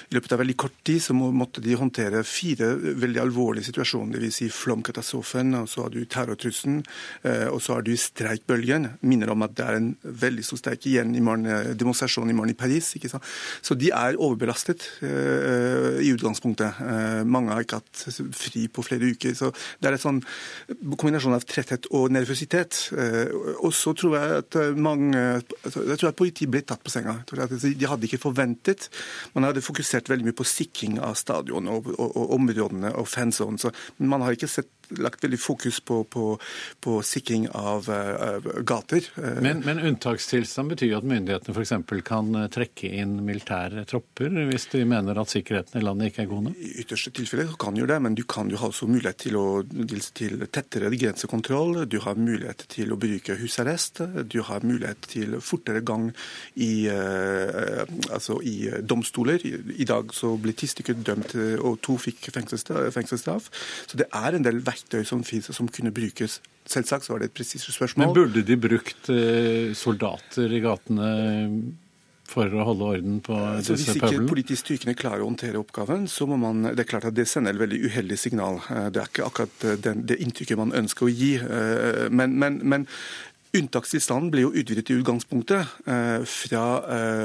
I løpet av veldig kort tid så må, måtte de håndtere fire veldig alvorlige situasjoner, dvs. Si flom katastrofen, og så har du terrortrusselen, eh, og så har du streikbølgen. Minner om at det er en veldig stor streik igjen i morgen, eh, demonstrasjon i morgen i Paris. ikke sant? Så de er overbelastet uh, i utgangspunktet. Mange har ikke hatt fri på flere uker. Så det er en sånn kombinasjon av tretthet og nervøsitet. Og så tror jeg at mange altså, Jeg tror at politiet ble tatt på senga. De hadde ikke forventet Man hadde fokusert veldig mye på sikring av stadion og, og, og områdene og fanzone, men man har ikke sett lagt veldig fokus på, på, på sikring av uh, gater. Eh, men, men unntakstilstand betyr at myndighetene f.eks. kan eh, trekke inn militære tropper hvis de mener at sikkerheten i landet ikke er god nok? I ytterste tilfelle kan jo det, men du kan jo ha også mulighet til, å, til tettere grensekontroll. Du har mulighet til å bruke husarrest. Du har mulighet til fortere gang i, uh, altså i domstoler. I, I, dag så ble ti stykker dømt, og to fikk fengselsstraff. Så det er en del verktøy verktøy som finnes, som kunne brukes. Selvsagt så var det et presist spørsmål. Men burde de brukt eh, soldater i gatene for å holde orden på disse pøblene? Hvis ikke politisk styrkene klarer å håndtere oppgaven, så må man Det er klart at det sender et veldig uheldig signal. Eh, det er ikke akkurat eh, den, det inntrykket man ønsker å gi. Men, men, men Unntakstilstanden ble jo utvidet i utgangspunktet fra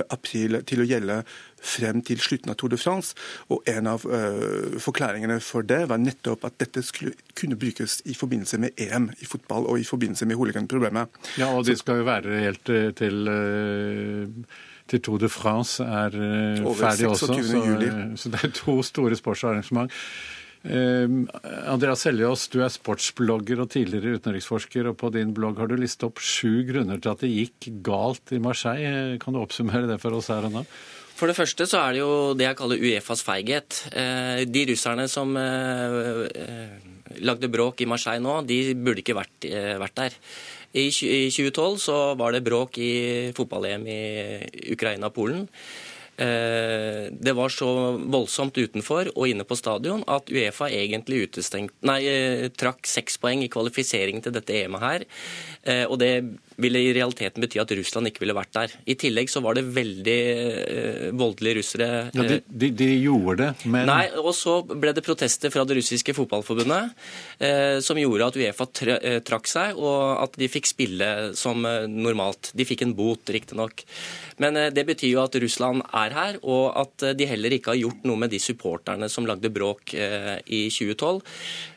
april til å gjelde frem til slutten av Tour de France. Og en av uh, forklaringene for det var nettopp at dette skulle kunne brukes i forbindelse med EM i fotball og i forbindelse med hooliganproblemet. Ja, og de skal jo være helt til uh til Tour de France er ferdig også. Så, så, det er to store sportsarrangement. Eh, Andreas Seljås, du er sportsblogger og tidligere utenriksforsker, og på din blogg har du listet opp sju grunner til at det gikk galt i Marseille. Kan du oppsummere det for oss her og nå? For det første så er det jo det jeg kaller Uefas feighet. Eh, de russerne som eh, lagde bråk i Marseille nå, de burde ikke vært, vært der. I 2012 så var det bråk i fotball-EM i Ukraina og Polen. Eh, det var så voldsomt utenfor og inne på stadion at Uefa egentlig nei, eh, trakk seks poeng i kvalifiseringen til dette EM-et her. Eh, og det ville i realiteten bety at Russland ikke ville vært der. I tillegg så var det veldig eh, voldelige russere. Ja, de, de, de, gjorde det, men Nei, og så ble det protester fra det russiske fotballforbundet eh, som gjorde at Uefa trakk seg, og at de fikk spille som normalt. De fikk en bot, riktignok. Men det betyr jo at Russland er her, og at de heller ikke har gjort noe med de supporterne som lagde bråk i 2012.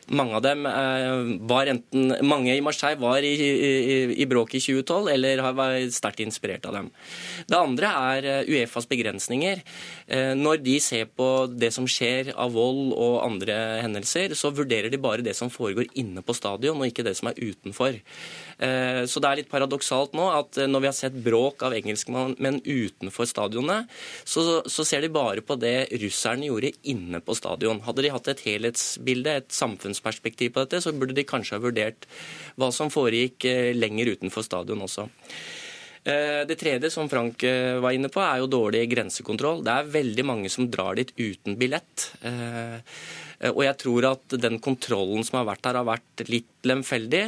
Mange av dem eh, var enten Mange i Marseille var i, i, i bråk i 2012 eller har vært sterkt inspirert av dem. Det andre er eh, Uefas begrensninger. Eh, når de ser på det som skjer av vold og andre hendelser, så vurderer de bare det som foregår inne på stadion, og ikke det som er utenfor. Så det er litt paradoksalt nå at når vi har sett bråk av engelskmenn utenfor stadionene, så, så ser de bare på det russerne gjorde inne på stadion. Hadde de hatt et helhetsbilde, et samfunnsperspektiv på dette, så burde de kanskje ha vurdert hva som foregikk eh, lenger utenfor stadion også. Eh, det tredje som Frank eh, var inne på, er jo dårlig grensekontroll. Det er veldig mange som drar dit uten billett. Eh, og jeg tror at den kontrollen som har vært her, har vært litt lemfeldig.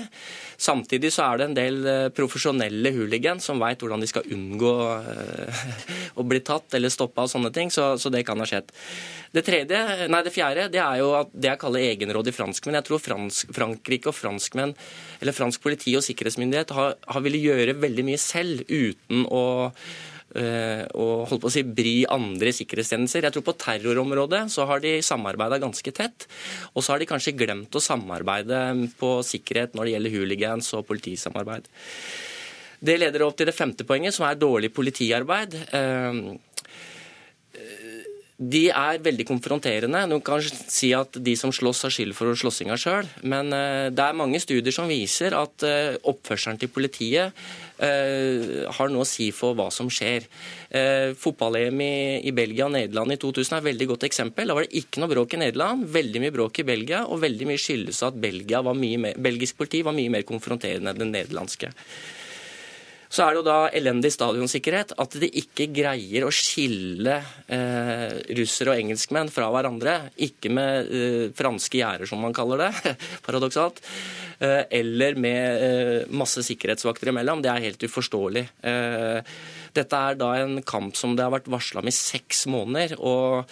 Samtidig så er det en del eh, profesjonelle hooligans som veit hvordan de skal unngå eh, å bli tatt eller stoppa og sånne ting, så, så, det kan ha skjedd. Det tredje, nei det fjerde, det er jo det jeg kaller egenrådige franskmenn. Jeg tror fransk, Frankrike og franskmenn, eller fransk politi og sikkerhetsmyndighet har, har ville gjøre veldig mye selv uten å og holdt på å si bry andre sikkerhetstjenester. Jeg tror på terrorområdet så har de samarbeida ganske tett. Og så har de kanskje glemt å samarbeide på sikkerhet når det gjelder hooligans og politisamarbeid. Det leder opp til det femte poenget, som er dårlig politiarbeid. De er veldig konfronterende. Du kan si at de som slåss, har skyld for slåssinga sjøl. Men eh, det er mange studier som viser at eh, oppførselen til politiet eh, har noe å si for hva som skjer. Fotball-EM i Belgia og Nederland i 2000 er et veldig godt eksempel. Da var det ikke noe bråk i Nederland, veldig mye bråk i Belgia, og veldig mye skyldes at belgisk politi var mye mer konfronterende enn det nederlandske. Så er det jo da elendig stadionsikkerhet. At de ikke greier å skille eh, russere og engelskmenn fra hverandre. Ikke med eh, franske gjerder, som man kaller det, paradoksalt. Eh, eller med eh, masse sikkerhetsvakter imellom. Det er helt uforståelig. Eh, dette er da en kamp som det har vært varsla om i seks måneder. og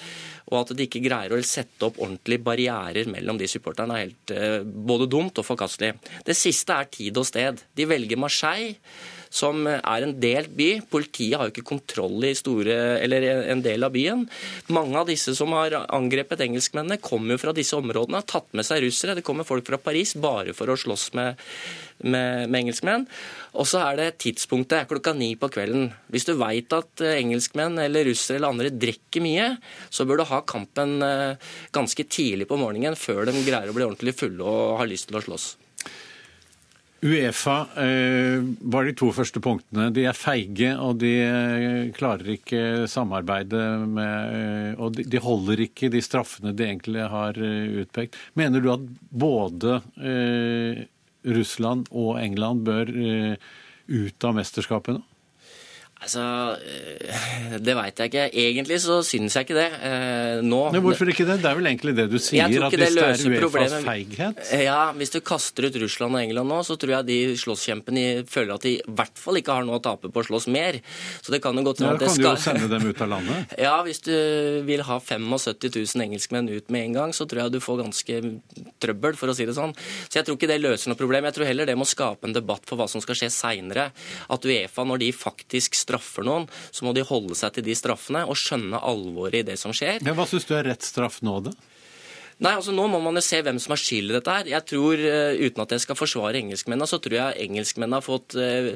og at de ikke greier å sette opp ordentlige barrierer mellom de supporterne, er helt eh, både dumt og forkastelig. Det siste er tid og sted. De velger Marseille som er en delt by. Politiet har jo ikke kontroll i store, eller en del av byen. Mange av disse som har angrepet engelskmennene, kommer jo fra disse områdene, har tatt med seg russere. Det kommer folk fra Paris bare for å slåss med, med, med engelskmenn. Og så er det tidspunktet klokka ni på kvelden. Hvis du veit at engelskmenn eller russere eller andre drikker mye, så bør du ha kampen eh, ganske tidlig på morgenen før de greier å bli ordentlig fulle og har lyst til å slåss. Uefa eh, var de to første punktene. De er feige, og de eh, klarer ikke samarbeide med eh, Og de, de, holder ikke de straffene de egentlig har eh, utpekt. Mener du at både eh, Russland og England bør eh, ut av mesterskapet nå? Altså, eh, Det veit jeg ikke. Egentlig så syns jeg ikke det. Eh, nå Men Hvorfor ikke det? Det er vel egentlig det du sier? At hvis det er Uefas feighet? Ja, hvis du kaster ut Russland og England nå, så tror jeg de slåsskjempene føler at de i hvert fall ikke har noe å tape på å slåss mer. Så det kan jo godt hende at det skal Da Kan du jo sende dem ut av landet? ja, hvis du vil ha 75 000 engelskmenn ut med en gang, så tror jeg du får ganske trøbbel, for å si det sånn. Så jeg tror ikke det løser noe problem. Jeg tror heller det må skape en debatt for hva som skal skje seinere. At Uefa, når de faktisk straffer noen, så må de holde seg til de straffene og skjønne alvoret i det som skjer. Ja, hva syns du er rett straff nå, da? Nei, altså Nå må man jo se hvem som har skyld i dette. her. Jeg tror, uh, Uten at jeg skal forsvare engelskmennene, så tror jeg engelskmennene har fått uh,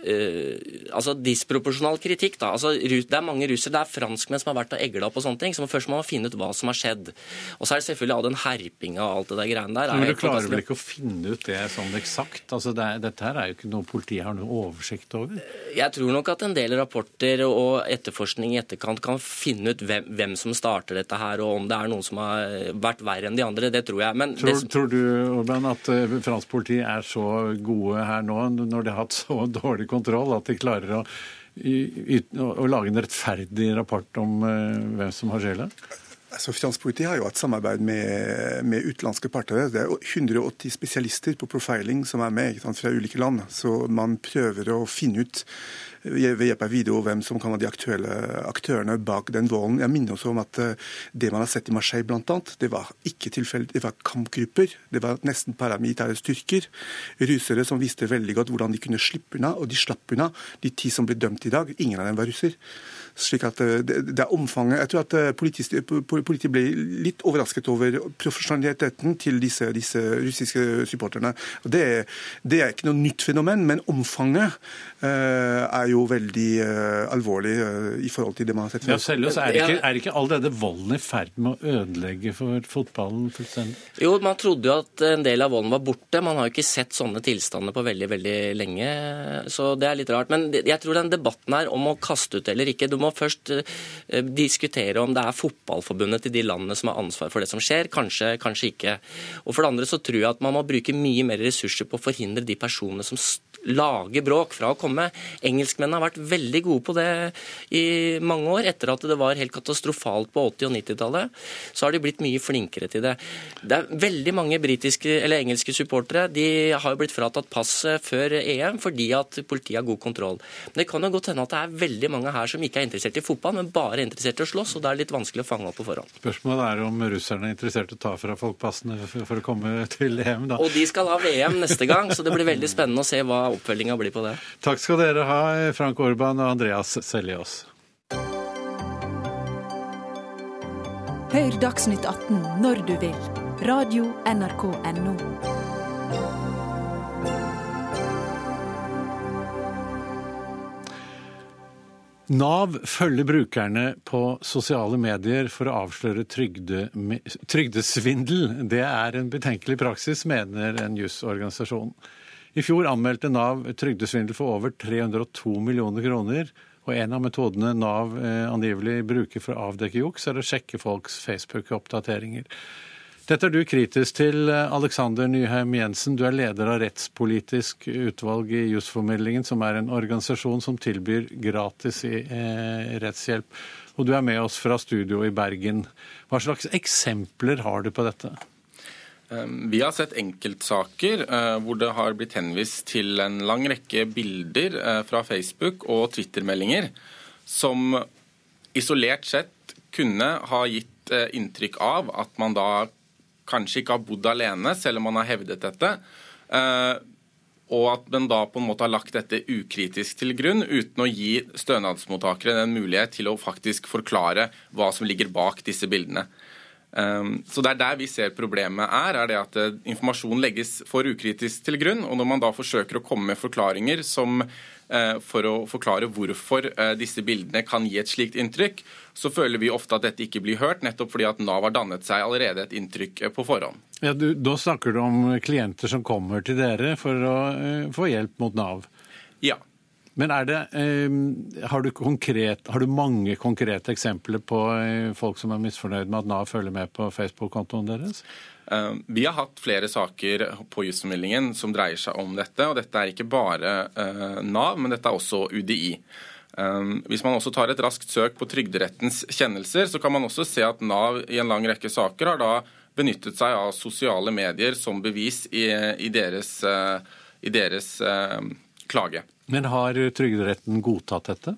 uh, altså disproporsjonal kritikk. da. Altså, Det er mange russere, det er franskmenn som har vært og egla opp og sånne ting. Så først må man finne ut hva som har skjedd. Og så er det selvfølgelig all den herpinga og alt det der greiene der. Men du klarer vel ikke å finne ut det sånn eksakt? Altså, det er, Dette her er jo ikke noe politiet har noe oversikt over? Jeg tror nok at en del rapporter og etterforskning i etterkant kan finne ut hvem, hvem som starter dette her, og om det er noen som har vært verre enn de andre. Det tror jeg. Men tror, det... tror du Orban, at eh, fransk politi er så gode her nå, når de har hatt så dårlig kontroll, at de klarer å, å, å lage en rettferdig rapport om uh, hvem som har sjela? Altså, Fransk politi har jo hatt samarbeid med, med utenlandske parter. Det er 180 spesialister på profiling som er med sant, fra ulike land. Så man prøver å finne ut ved hjelp av video hvem som kan være de aktuelle aktørene bak den volden. Jeg minner også om at eh, det man har sett i Marseille bl.a., det var ikke tilfeldig. Det var kampgrupper. Det var nesten paramilitære styrker. Russere som visste veldig godt hvordan de kunne slippe unna, og de slapp unna. De ti som ble dømt i dag, ingen av dem var russer slik at eh, det, er omfanget. Jeg tror at eh, politiet, politiet ble litt overrasket over profesjonaliteten til disse, disse russiske supporterne. Det, det, er ikke noe nytt fenomen, men omfanget er jo veldig uh, alvorlig uh, i forhold til det man har sett før. Ja, Selvøs, er, ikke, er ikke all denne volden i ferd med å ødelegge for fotballen fullstendig? Jo, man trodde jo at en del av volden var borte. Man har jo ikke sett sånne tilstander på veldig, veldig lenge. Så det er litt rart. Men jeg tror den debatten her om å kaste ut eller ikke du må først eh, diskutere om det er fotballforbundet til de landene som har ansvar for det som skjer. Kanskje, kanskje ikke. Og for det andre så tror jeg at man må bruke mye mer ressurser på å forhindre de personene som lage bråk fra å komme. Engelskmennene har vært veldig gode på det i mange år. Etter at det var helt katastrofalt på 80- og 90-tallet, så har de blitt mye flinkere til det. Det er veldig mange britiske, eller engelske supportere de har jo blitt fratatt passet før EM fordi at politiet har god kontroll. Men det kan jo godt hende at det er veldig mange her som ikke er interessert i fotball, men bare er interessert i å slåss, og det er litt vanskelig å fange opp på forhånd. Spørsmålet er om russerne er interessert i å ta fra folk passene for å komme til EM, da. Og de skal ha VM neste gang, så det blir veldig spennende å se hva oppfølginga blir på det. Takk skal dere ha, Frank Orban og Andreas Seljås. Hør Dagsnytt 18 når du vil. Radio NRK Radio.nrk.no. Nav følger brukerne på sosiale medier for å avsløre trygde, trygdesvindel. Det er en betenkelig praksis, mener en jussorganisasjon. I fjor anmeldte Nav trygdesvindel for over 302 millioner kroner. Og en av metodene Nav eh, angivelig bruker for å avdekke juks, er å sjekke folks Facebook-oppdateringer. Dette er du kritisk til, eh, Alexander Nyheim Jensen. Du er leder av Rettspolitisk utvalg i Jusformidlingen, som er en organisasjon som tilbyr gratis eh, rettshjelp. Og du er med oss fra studio i Bergen. Hva slags eksempler har du på dette? Ehm, vi har sett enkeltsaker eh, hvor det har blitt henvist til en lang rekke bilder eh, fra Facebook og Twitter-meldinger som isolert sett kunne ha gitt eh, inntrykk av at man da kanskje ikke har bodd alene, selv om man har hevdet dette. Og at man da på en måte har lagt dette ukritisk til grunn, uten å gi stønadsmottakere en mulighet til å faktisk forklare hva som ligger bak disse bildene. Ehm, så det er der vi ser problemet er, er det at eh, informasjon legges for ukritisk til grunn. Og når man da forsøker å komme med forklaringer som, eh, for å forklare hvorfor eh, disse bildene kan gi et slikt inntrykk, så føler vi ofte at dette ikke blir hørt, nettopp fordi at Nav har dannet seg allerede et inntrykk på forhånd. Ja, du, Da snakker du om klienter som kommer til dere for å få hjelp mot Nav? Ja. Men er det, eh, har, du konkret, har, du mange konkrete eksempler på eh, folk som er misfornøyd med at Nav følger med på Facebook-kontoen deres? Eh, vi har hatt flere saker på jusformidlingen som dreier seg om dette. og Dette er ikke bare Nav, men dette er også UDI. Hvis man også tar et raskt søk på Trygderettens kjennelser, så kan man også se at Nav i en lang rekke saker har da benyttet seg av sosiale medier som bevis i, i deres, i deres klage. Men har Trygderetten godtatt dette?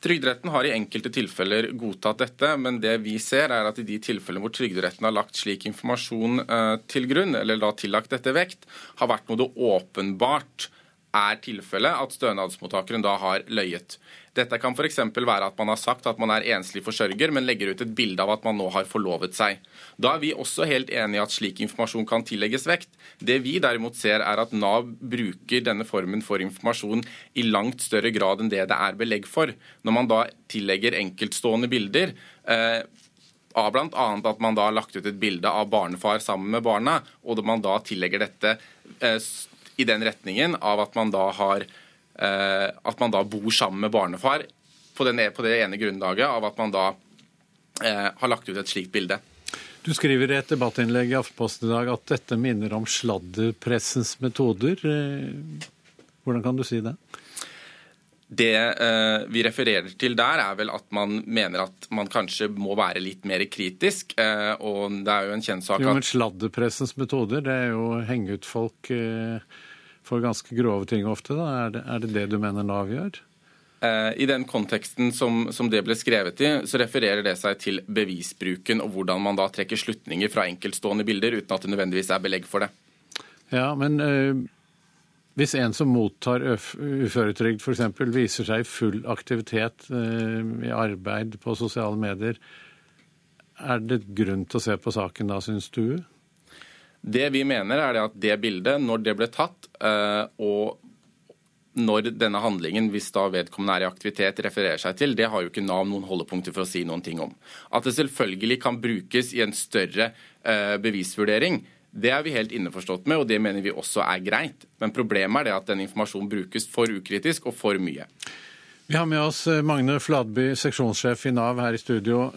Trygderetten har i enkelte tilfeller godtatt dette, men det vi ser er at i de tilfellene hvor Trygderetten har lagt slik informasjon eh, til grunn, eller da tillagt dette vekt, har vært noe det åpenbart er tilfellet at stønadsmottakeren da har løyet. Dette kan f.eks. være at man har sagt at man er enslig forsørger, men legger ut et bilde av at man nå har forlovet seg. Da er vi også helt enig i at slik informasjon kan tillegges vekt. Det vi derimot ser, er at Nav bruker denne formen for informasjon i langt større grad enn det det er belegg for. Når man da tillegger enkeltstående bilder, eh, av bl.a. at man da har lagt ut et bilde av barnefar sammen med barna, og man da tillegger dette eh, i den retningen av at man da har eh, at man da bor sammen med barnefar på, den, på det ene grunnlaget av at man da eh, har lagt ut et slikt bilde. Du skriver i et debattinnlegg i Aftenposten i dag at dette minner om sladderpressens metoder. Hvordan kan du si det? Det eh, vi refererer til der, er vel at man mener at man kanskje må være litt mer kritisk. Eh, og det er jo en kjent sak at Jo, men sladderpressens metoder, det er jo å henge ut folk eh, for ganske grove ting ofte. da. Er det, er det det du mener Nav gjør? Eh, I den konteksten som, som, det ble skrevet i, så refererer det seg til bevisbruken og hvordan man da trekker slutninger fra enkeltstående bilder uten at det nødvendigvis er belegg for det. Ja, men øh, hvis en som mottar uføretrygd f.eks. viser seg i full aktivitet øh, i arbeid på sosiale medier, er det grunn til å se på saken da, syns du? Det vi mener er at det bildet, når det ble tatt, øh, og når denne handlingen, hvis da vedkommende er i aktivitet, refererer seg til, det har jo ikke Nav noen holdepunkter for å si noen ting om. At det selvfølgelig kan brukes i en større uh, bevisvurdering, det er vi helt innforstått med, og det mener vi også er greit. Men problemet er det at den informasjonen brukes for ukritisk og for mye. Vi har med oss eh, Magne Fladby, seksjonssjef i Nav her i studio.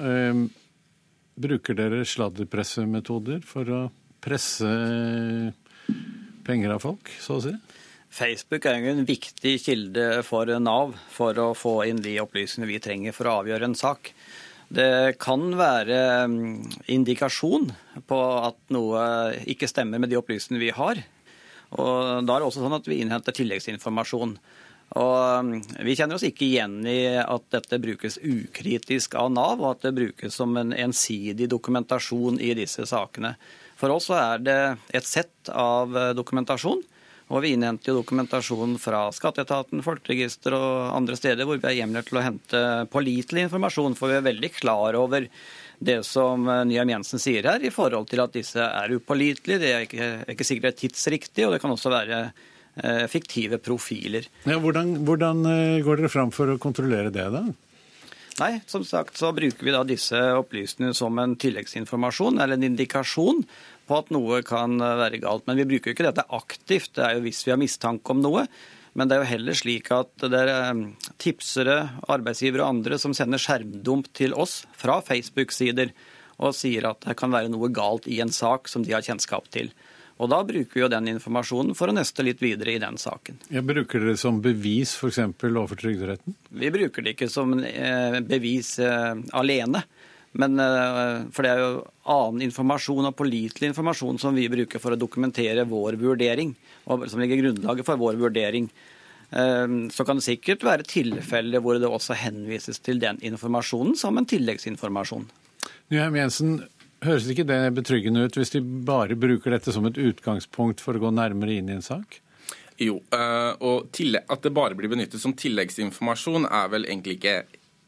Bruker dere sladderpressemetoder for å presse penger av folk, så å si? Facebook er jo en viktig kilde for Nav for å få inn de opplysningene vi trenger for å avgjøre en sak. Det kan være mm, indikasjon på at noe ikke stemmer med de opplysningene vi har. Og Da er det også sånn at vi innhenter tilleggsinformasjon. Og mm, Vi kjenner oss ikke igjen i at dette brukes ukritisk av Nav, og at det brukes som en ensidig dokumentasjon i disse sakene. For oss er det et sett av dokumentasjon og vi innhenter jo dokumentasjon fra skatteetaten, folkeregister og andre steder hvor vi er hjemler til å hente pålitelig informasjon, for vi er veldig klar over det som Nyheim Jensen sier her, i forhold til at disse er upålitelige. Det er ikke, er ikke sikkert tidsriktig, og det kan også være eh, fiktive profiler. Ja, hvordan, hvordan eh, går dere fram for å kontrollere det, da? Nei, som sagt så bruker vi da disse opplysningene som en tilleggsinformasjon eller en indikasjon på at noe kan eh, være galt. Men vi bruker jo ikke dette aktivt, det er jo hvis vi har mistanke om noe. Men det er jo heller slik at det er eh, tipsere, arbeidsgivere og andre som sender skjermdump til oss fra Facebook-sider og sier at det kan være noe galt i en sak som de har kjennskap til. Og Da bruker vi jo den informasjonen for å nøste litt videre i den saken. Jeg bruker dere det som bevis f.eks. overfor Trygderetten? Vi bruker det ikke som eh, bevis alene. Men, eh, for det er jo annen informasjon og pålitelig informasjon som vi bruker for å dokumentere vår vurdering, og som ligger grunnlaget for vår vurdering. Eh, så kan det sikkert være tilfeller hvor det også henvises til den informasjonen som en tilleggsinformasjon. Nyheim Jensen, høres ikke det betryggende ut hvis de bare bruker dette som et utgangspunkt for å gå nærmere inn i en sak? Jo, eh, og at det bare blir benyttet som tilleggsinformasjon er vel egentlig ikke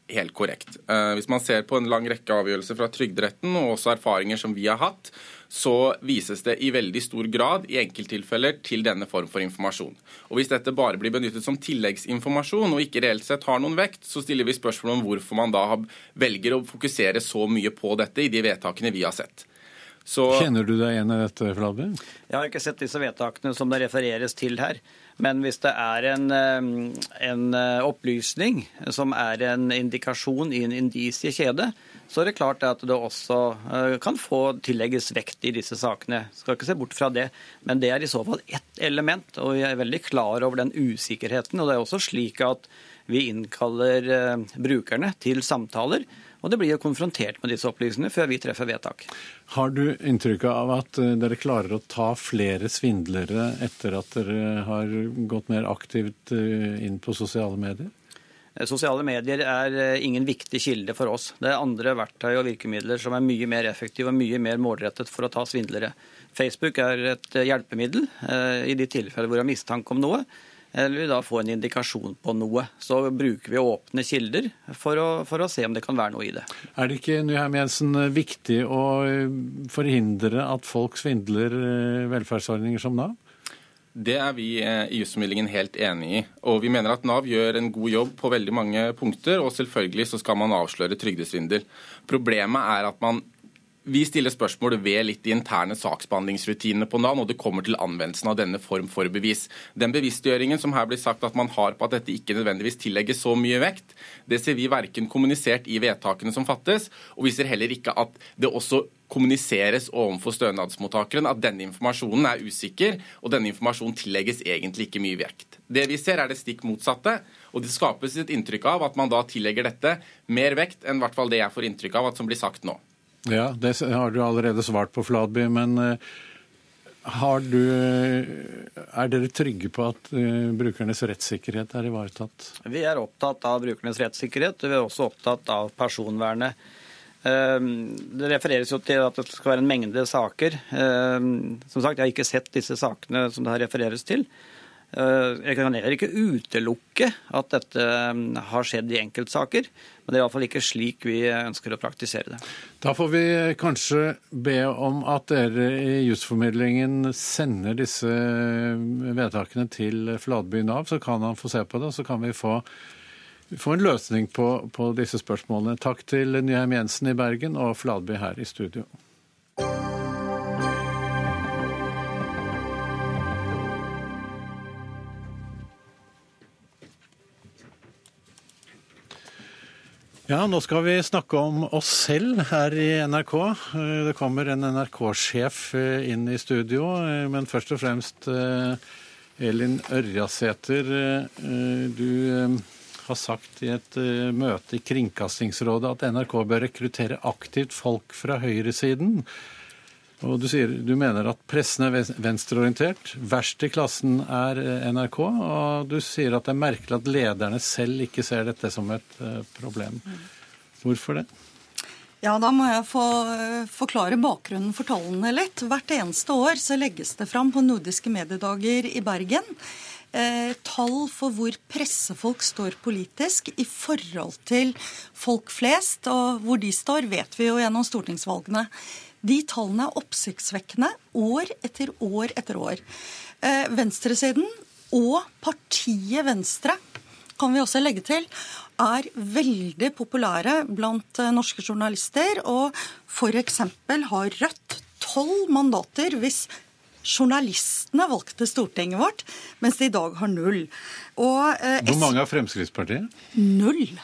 helt korrekt. Eh, hvis man ser på en lang rekke avgjørelser fra Trygderetten, og også erfaringer som vi har hatt, så vises det i veldig stor grad i enkelttilfeller til denne form for informasjon. Og Hvis dette bare blir benyttet som tilleggsinformasjon og ikke reelt sett har noen vekt, så stiller vi spørsmål om hvorfor man da velger å fokusere så mye på dette i de vedtakene vi har sett. Så... Kjenner du deg igjen i dette, Fladby? Jeg har ikke sett disse vedtakene som det refereres til her. Men hvis det er en, en eh, opplysning som er en indikasjon i en indisiekjede, så er det klart at det også eh, kan få tillegges vekt i disse sakene. Skal ikke se bort fra det. Men det er i så fall ett element, og vi er veldig klar over den usikkerheten. Og det er også slik at vi innkaller eh, brukerne til samtaler og det blir jo konfrontert med disse opplysningene før vi treffer vedtak. Har du inntrykk av at eh, dere klarer å ta flere svindlere etter at dere har gått mer aktivt eh, inn på sosiale medier? Eh, sosiale medier er ingen viktig kilde for oss. Det er andre verktøy og virkemidler som er mye mer effektive og mye mer målrettet for å ta svindlere. Facebook er et hjelpemiddel i de tilfeller hvor det er mistanke om noe. Eller vi da får en indikasjon på noe, så bruker vi åpne kilder for å, for å se om det kan være noe i det. Er det ikke Nyheim Jensen, viktig å forhindre at folk svindler velferdsordninger som Nav? Det er vi i jusformidlingen helt enig i. Og vi mener at Nav gjør en god jobb på veldig mange punkter, og selvfølgelig så skal man avsløre trygdesvindel. Problemet er at man vi stiller spørsmål ved litt de interne saksbehandlingsrutinene på Nav når det kommer til anvendelsen av denne form for bevis. Den bevisstgjøringen som her blir sagt at man har på at dette ikke nødvendigvis tillegges så mye vekt, det ser vi verken kommunisert i vedtakene som fattes, og vi ser heller ikke at det også kommuniseres overfor stønadsmottakeren at denne informasjonen er usikker, og denne informasjonen tillegges egentlig ikke mye vekt. Det vi ser er det stikk motsatte, og det skapes et inntrykk av at man da tillegger dette mer vekt enn hvert fall det jeg får inntrykk av at som blir sagt nå. Ja, det har du allerede svart på, Fladby. Men eh, har du, er dere trygge på at uh, brukernes rettssikkerhet er ivaretatt? Vi er opptatt av brukernes rettssikkerhet, vi er også opptatt av personvernet. Det refereres jo til at det skal være en mengde saker. Som sagt, Jeg har ikke sett disse sakene som det her refereres til. Eh, jeg kan heller ikke utelukke at dette mm, har skjedd i enkeltsaker, men det er iallfall ikke slik vi ønsker å praktisere det. Da får vi kanskje be om at dere i jusformidlingen sender disse vedtakene til Fladby Nav, så kan han få se på det, og så kan vi få, få en løsning på, på disse spørsmålene. Takk til Nyheim Jensen i Bergen og Fladby her i studio. Ja, nå skal vi snakke om oss selv her i NRK. Det kommer en NRK-sjef eh, inn i studio, eh, men først og fremst eh, Elin Ørjasæter. Du har sagt i et møte i Kringkastingsrådet at NRK bør rekruttere aktivt folk fra høyresiden. Og du, sier, du mener at pressen er venstreorientert. Verst i klassen er eh, NRK. Og du sier at det er merkelig at lederne selv ikke ser dette som et eh, problem. Hvorfor det? Ja, Da må jeg få eh, forklare bakgrunnen for tallene litt. Hvert eneste år så legges det fram på Nordiske mediedager i Bergen eh, tall for hvor pressefolk står politisk i forhold til folk flest. Og hvor de står, vet vi jo gjennom stortingsvalgene. De tallene er oppsiktsvekkende år etter år etter år. Eh, venstresiden og partiet Venstre kan vi også legge til, er veldig populære blant eh, norske journalister. Og f.eks. har Rødt tolv mandater hvis journalistene valgte Stortinget vårt, mens de i dag har null. Og, eh, Hvor mange har Fremskrittspartiet? Null.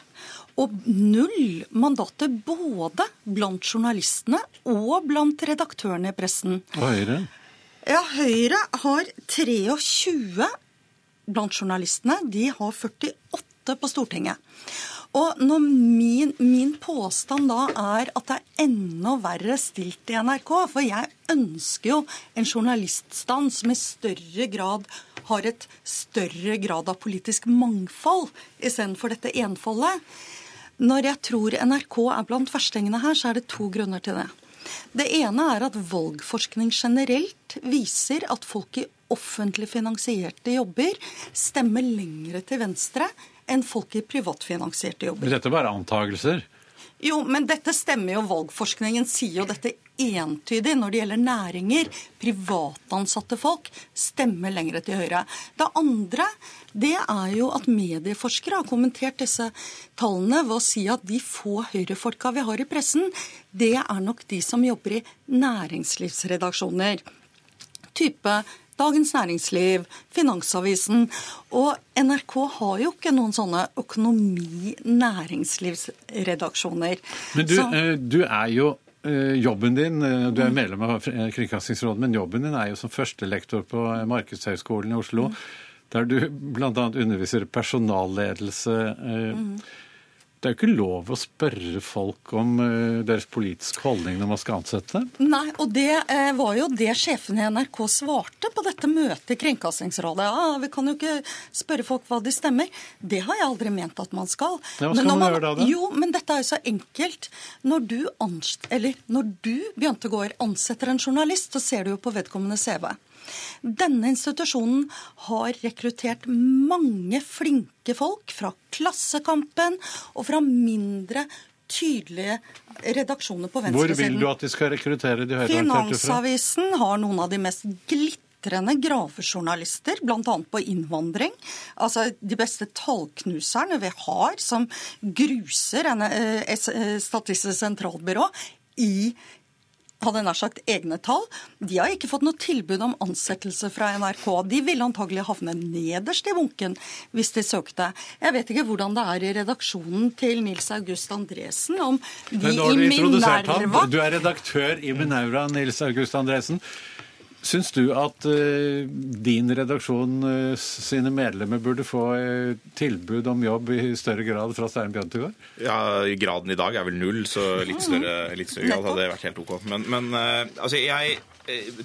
Og null mandater både blant journalistene og blant redaktørene i pressen. Og Høyre? Ja, Høyre har 23 blant journalistene. De har 48 på Stortinget. Og når min, min, påstand da er at det er enda verre stilt i NRK, for jeg ønsker jo en journaliststand som i større grad har et større grad av politisk mangfold istedenfor dette enfoldet. Når jeg tror NRK er blant verstingene her, så er det to grunner til det. Det ene er at valgforskning generelt viser at folk i offentlig finansierte jobber stemmer lengre til venstre enn folk i privatfinansierte jobber. Men dette er bare antagelser? Jo, men dette stemmer jo. Valgforskningen sier jo dette entydig når det gjelder næringer. Privatansatte folk stemmer lenger til høyre. Det andre det er jo at medieforskere har kommentert disse tallene ved å si at de få høyrefolka vi har i pressen, det er nok de som jobber i næringslivsredaksjoner. Type Dagens Næringsliv, Finansavisen. Og NRK har jo ikke noen sånne økonomi-næringslivsredaksjoner. Men du, Så... Eh, du er jo Jobben din, eh, Du er medlem av Kringkastingsrådet, men jobben din er jo som førstelektor på Markedshøgskolen i Oslo, mm. der du bl.a. underviser personalledelse. Mm. Det er jo ikke lov å spørre folk om uh, deres politiske holdning når man skal ansette. Nei, og det eh, var jo det sjefen i NRK svarte på dette møtet i Kringkastingsrådet. Ja, vi kan jo ikke spørre folk hva de stemmer. Det har jeg aldri ment at man skal. Ja, hva skal man, man gjøre da? Jo, men dette er jo så enkelt. Når du, anst, eller, når du Gaard, ansetter en journalist, så ser du jo på vedkommende CV. Denne institusjonen har rekruttert mange flinke folk fra Klassekampen og fra mindre tydelige redaksjoner på venstresiden. Hvor vil du at de skal rekruttere de høyreorienterte fra? Finansavisen har noen av de mest glitrende gravejournalister, bl.a. på innvandring. Altså de beste tallknuserne vi har, som gruser eh, eh, Statistisk sentralbyrå i hadde nær sagt egne tall. De har ikke fått noe tilbud om ansettelse fra NRK. De ville antagelig havne nederst i bunken hvis de søkte. Jeg vet ikke hvordan det er i redaksjonen til Nils August Andresen, om de i Minerva Du er redaktør i Minerva, Nils August Andresen. Syns du at uh, din redaksjon uh, sine medlemmer burde få uh, tilbud om jobb i større grad fra Stein Bjørntegård? Ja, Graden i dag er vel null, så litt større, litt større grad hadde vært helt OK. Men, men altså, jeg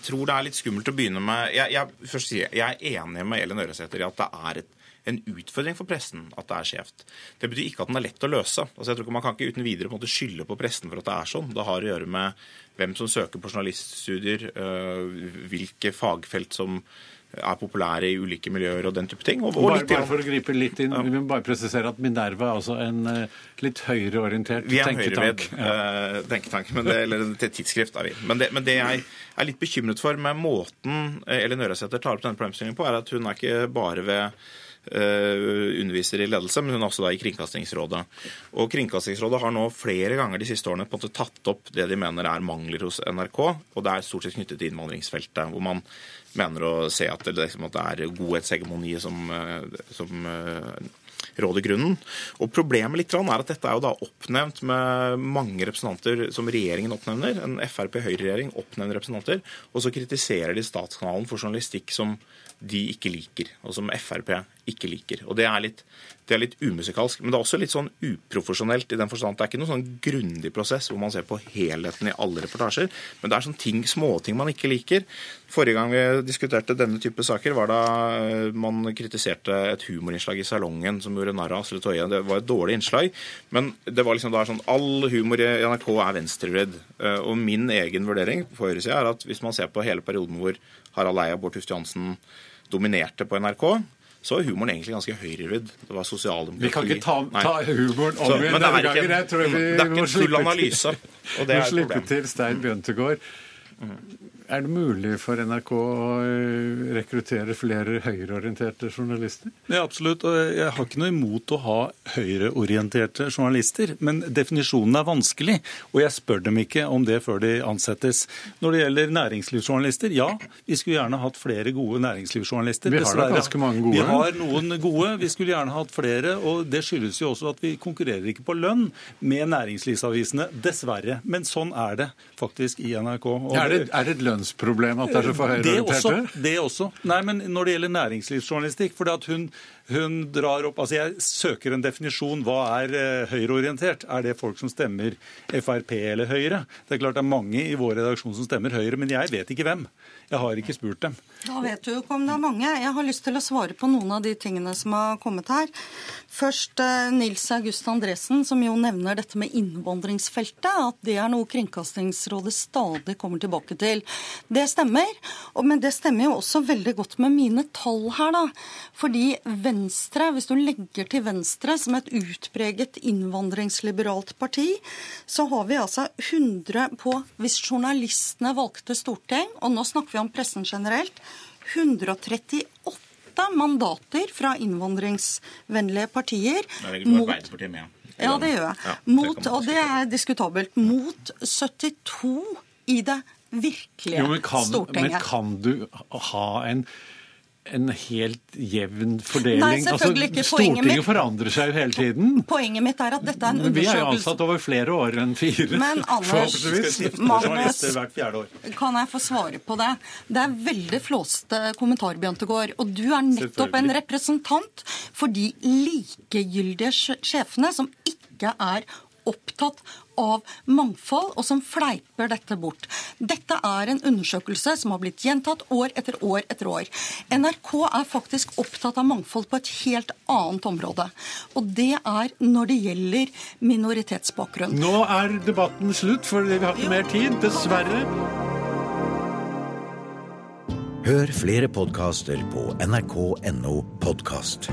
tror det er litt skummelt å begynne med Jeg, jeg, først sier, jeg er enig med Elin Øresæter i at det er et en utfordring for pressen at det er skjevt. Det betyr ikke at den er lett å løse. Altså jeg tror ikke Man kan ikke uten videre på en måte skylde på pressen for at det er sånn. Det har å gjøre med hvem som søker på journaliststudier, øh, hvilke fagfelt som er populære i ulike miljøer og den type ting. Og, og bare, bare, for å gripe litt inn, Vi må bare presisere at Minerva er altså en uh, litt høyreorientert tenketank. Vi er en høyreved ja. tenketank, men det, eller tidsskrift er vi. Men det, men det, jeg er litt bekymret for med måten Elin Ørasæter tar opp denne problemstillingen på, er at hun er ikke bare ved underviser i ledelse, men hun er også da i Kringkastingsrådet. Og Kringkastingsrådet har nå flere ganger de siste årene på en måte tatt opp det de mener er mangler hos NRK, og det er stort sett knyttet til innvandringsfeltet, hvor man mener å se at det, liksom, at det er godhetshegemoni som, eh, som eh, råder grunnen. Og Problemet litt er at dette er jo da oppnevnt med mange representanter som regjeringen oppnevner. En Frp-Høyre-regjering oppnevner representanter, og så kritiserer de Statskanalen for journalistikk som de ikke liker, og som Frp ikke liker. Og Det er litt, det er litt umusikalsk, men det er også litt sånn uprofesjonelt i den forstand at det er ikke noen sånn grundig prosess hvor man ser på helheten i alle reportasjer, men det er sånne ting, småting man ikke liker. Forrige gang vi diskuterte denne type saker, var da eh, man kritiserte et humorinnslag i Salongen som gjorde narr av Asle Toje. Det var et dårlig innslag, men det var liksom da sånn all humor i NRK er venstrevridd. Eh, og min egen vurdering på høyresida er at hvis man ser på hele perioden hvor Harald Eia og Bård Tufte Johansen dominerte på NRK, så var humoren egentlig ganske høyrevidd. Det var sosialdemokrati. Vi kan ikke ta, ta humoren om igjen denne gangen. Jeg tror vi det er ikke en full analyse. Og det er et problem. til Stein Bjøntegård. Er det mulig for NRK å eh, rekruttere flere høyreorienterte journalister? Ja, absolutt. Jeg har ikke noe imot å ha høyreorienterte journalister. Men definisjonen er vanskelig, og jeg spør dem ikke om det før de ansettes. Når det gjelder næringslivsjournalister, ja, vi skulle gjerne hatt flere gode næringslivsjournalister. Vi har da ganske mange gode. Vi har noen gode. Vi skulle gjerne hatt flere. og Det skyldes jo også at vi konkurrerer ikke på lønn med næringslivsavisene, dessverre. Men sånn er det faktisk i NRK. Er det, er det et lønn lønnsproblem at det er så for høyreorienterte? Det også. Nei, men når det gjelder næringslivsjournalistikk fordi at hun, hun drar opp Altså, jeg søker en definisjon. Hva er uh, høyreorientert? Er det folk som stemmer Frp eller Høyre? Det er klart det er mange i vår redaksjon som stemmer Høyre, men jeg vet ikke hvem. Jeg har ikke spurt dem. Da vet du jo ikke om det er mange. Jeg har lyst til å svare på noen av de tingene som har kommet her. Først eh, Nils August Andresen, som jo nevner dette med innvandringsfeltet. At det er noe Kringkastingsrådet stadig kommer tilbake til. Det stemmer. Men det stemmer jo også veldig godt med mine tall her, da. Fordi Venstre, hvis du legger til Venstre som et utpreget innvandringsliberalt parti, så har vi altså 100 på Hvis journalistene valgte storting, og nå snakker vi om pressen generelt, 138 mandater fra innvandringsvennlige partier. Mot, med. Ja, det gjør jeg. Mot, og det er diskutabelt. Mot 72 i det virkelige jo, men kan, Stortinget. Men kan du ha en en helt jevn fordeling. Nei, selvfølgelig ikke. Altså, Stortinget mitt, forandrer seg jo hele tiden. Poenget mitt er at dette er en undersøkelse Vi er jo ansatt over flere år enn fire. Men Anders, Magnus, kan jeg få svare på det? Det er veldig flåste kommentar, Bjørntegård. Og du er nettopp en representant for de likegyldige sjefene som ikke er opptatt av mangfold, og som fleiper dette bort. Dette er en undersøkelse som har blitt gjentatt år etter år etter år. NRK er faktisk opptatt av mangfold på et helt annet område. Og det er når det gjelder minoritetsbakgrunn. Nå er debatten slutt, for vi har ikke mer tid, dessverre. Hør flere podkaster på nrk.no podkast.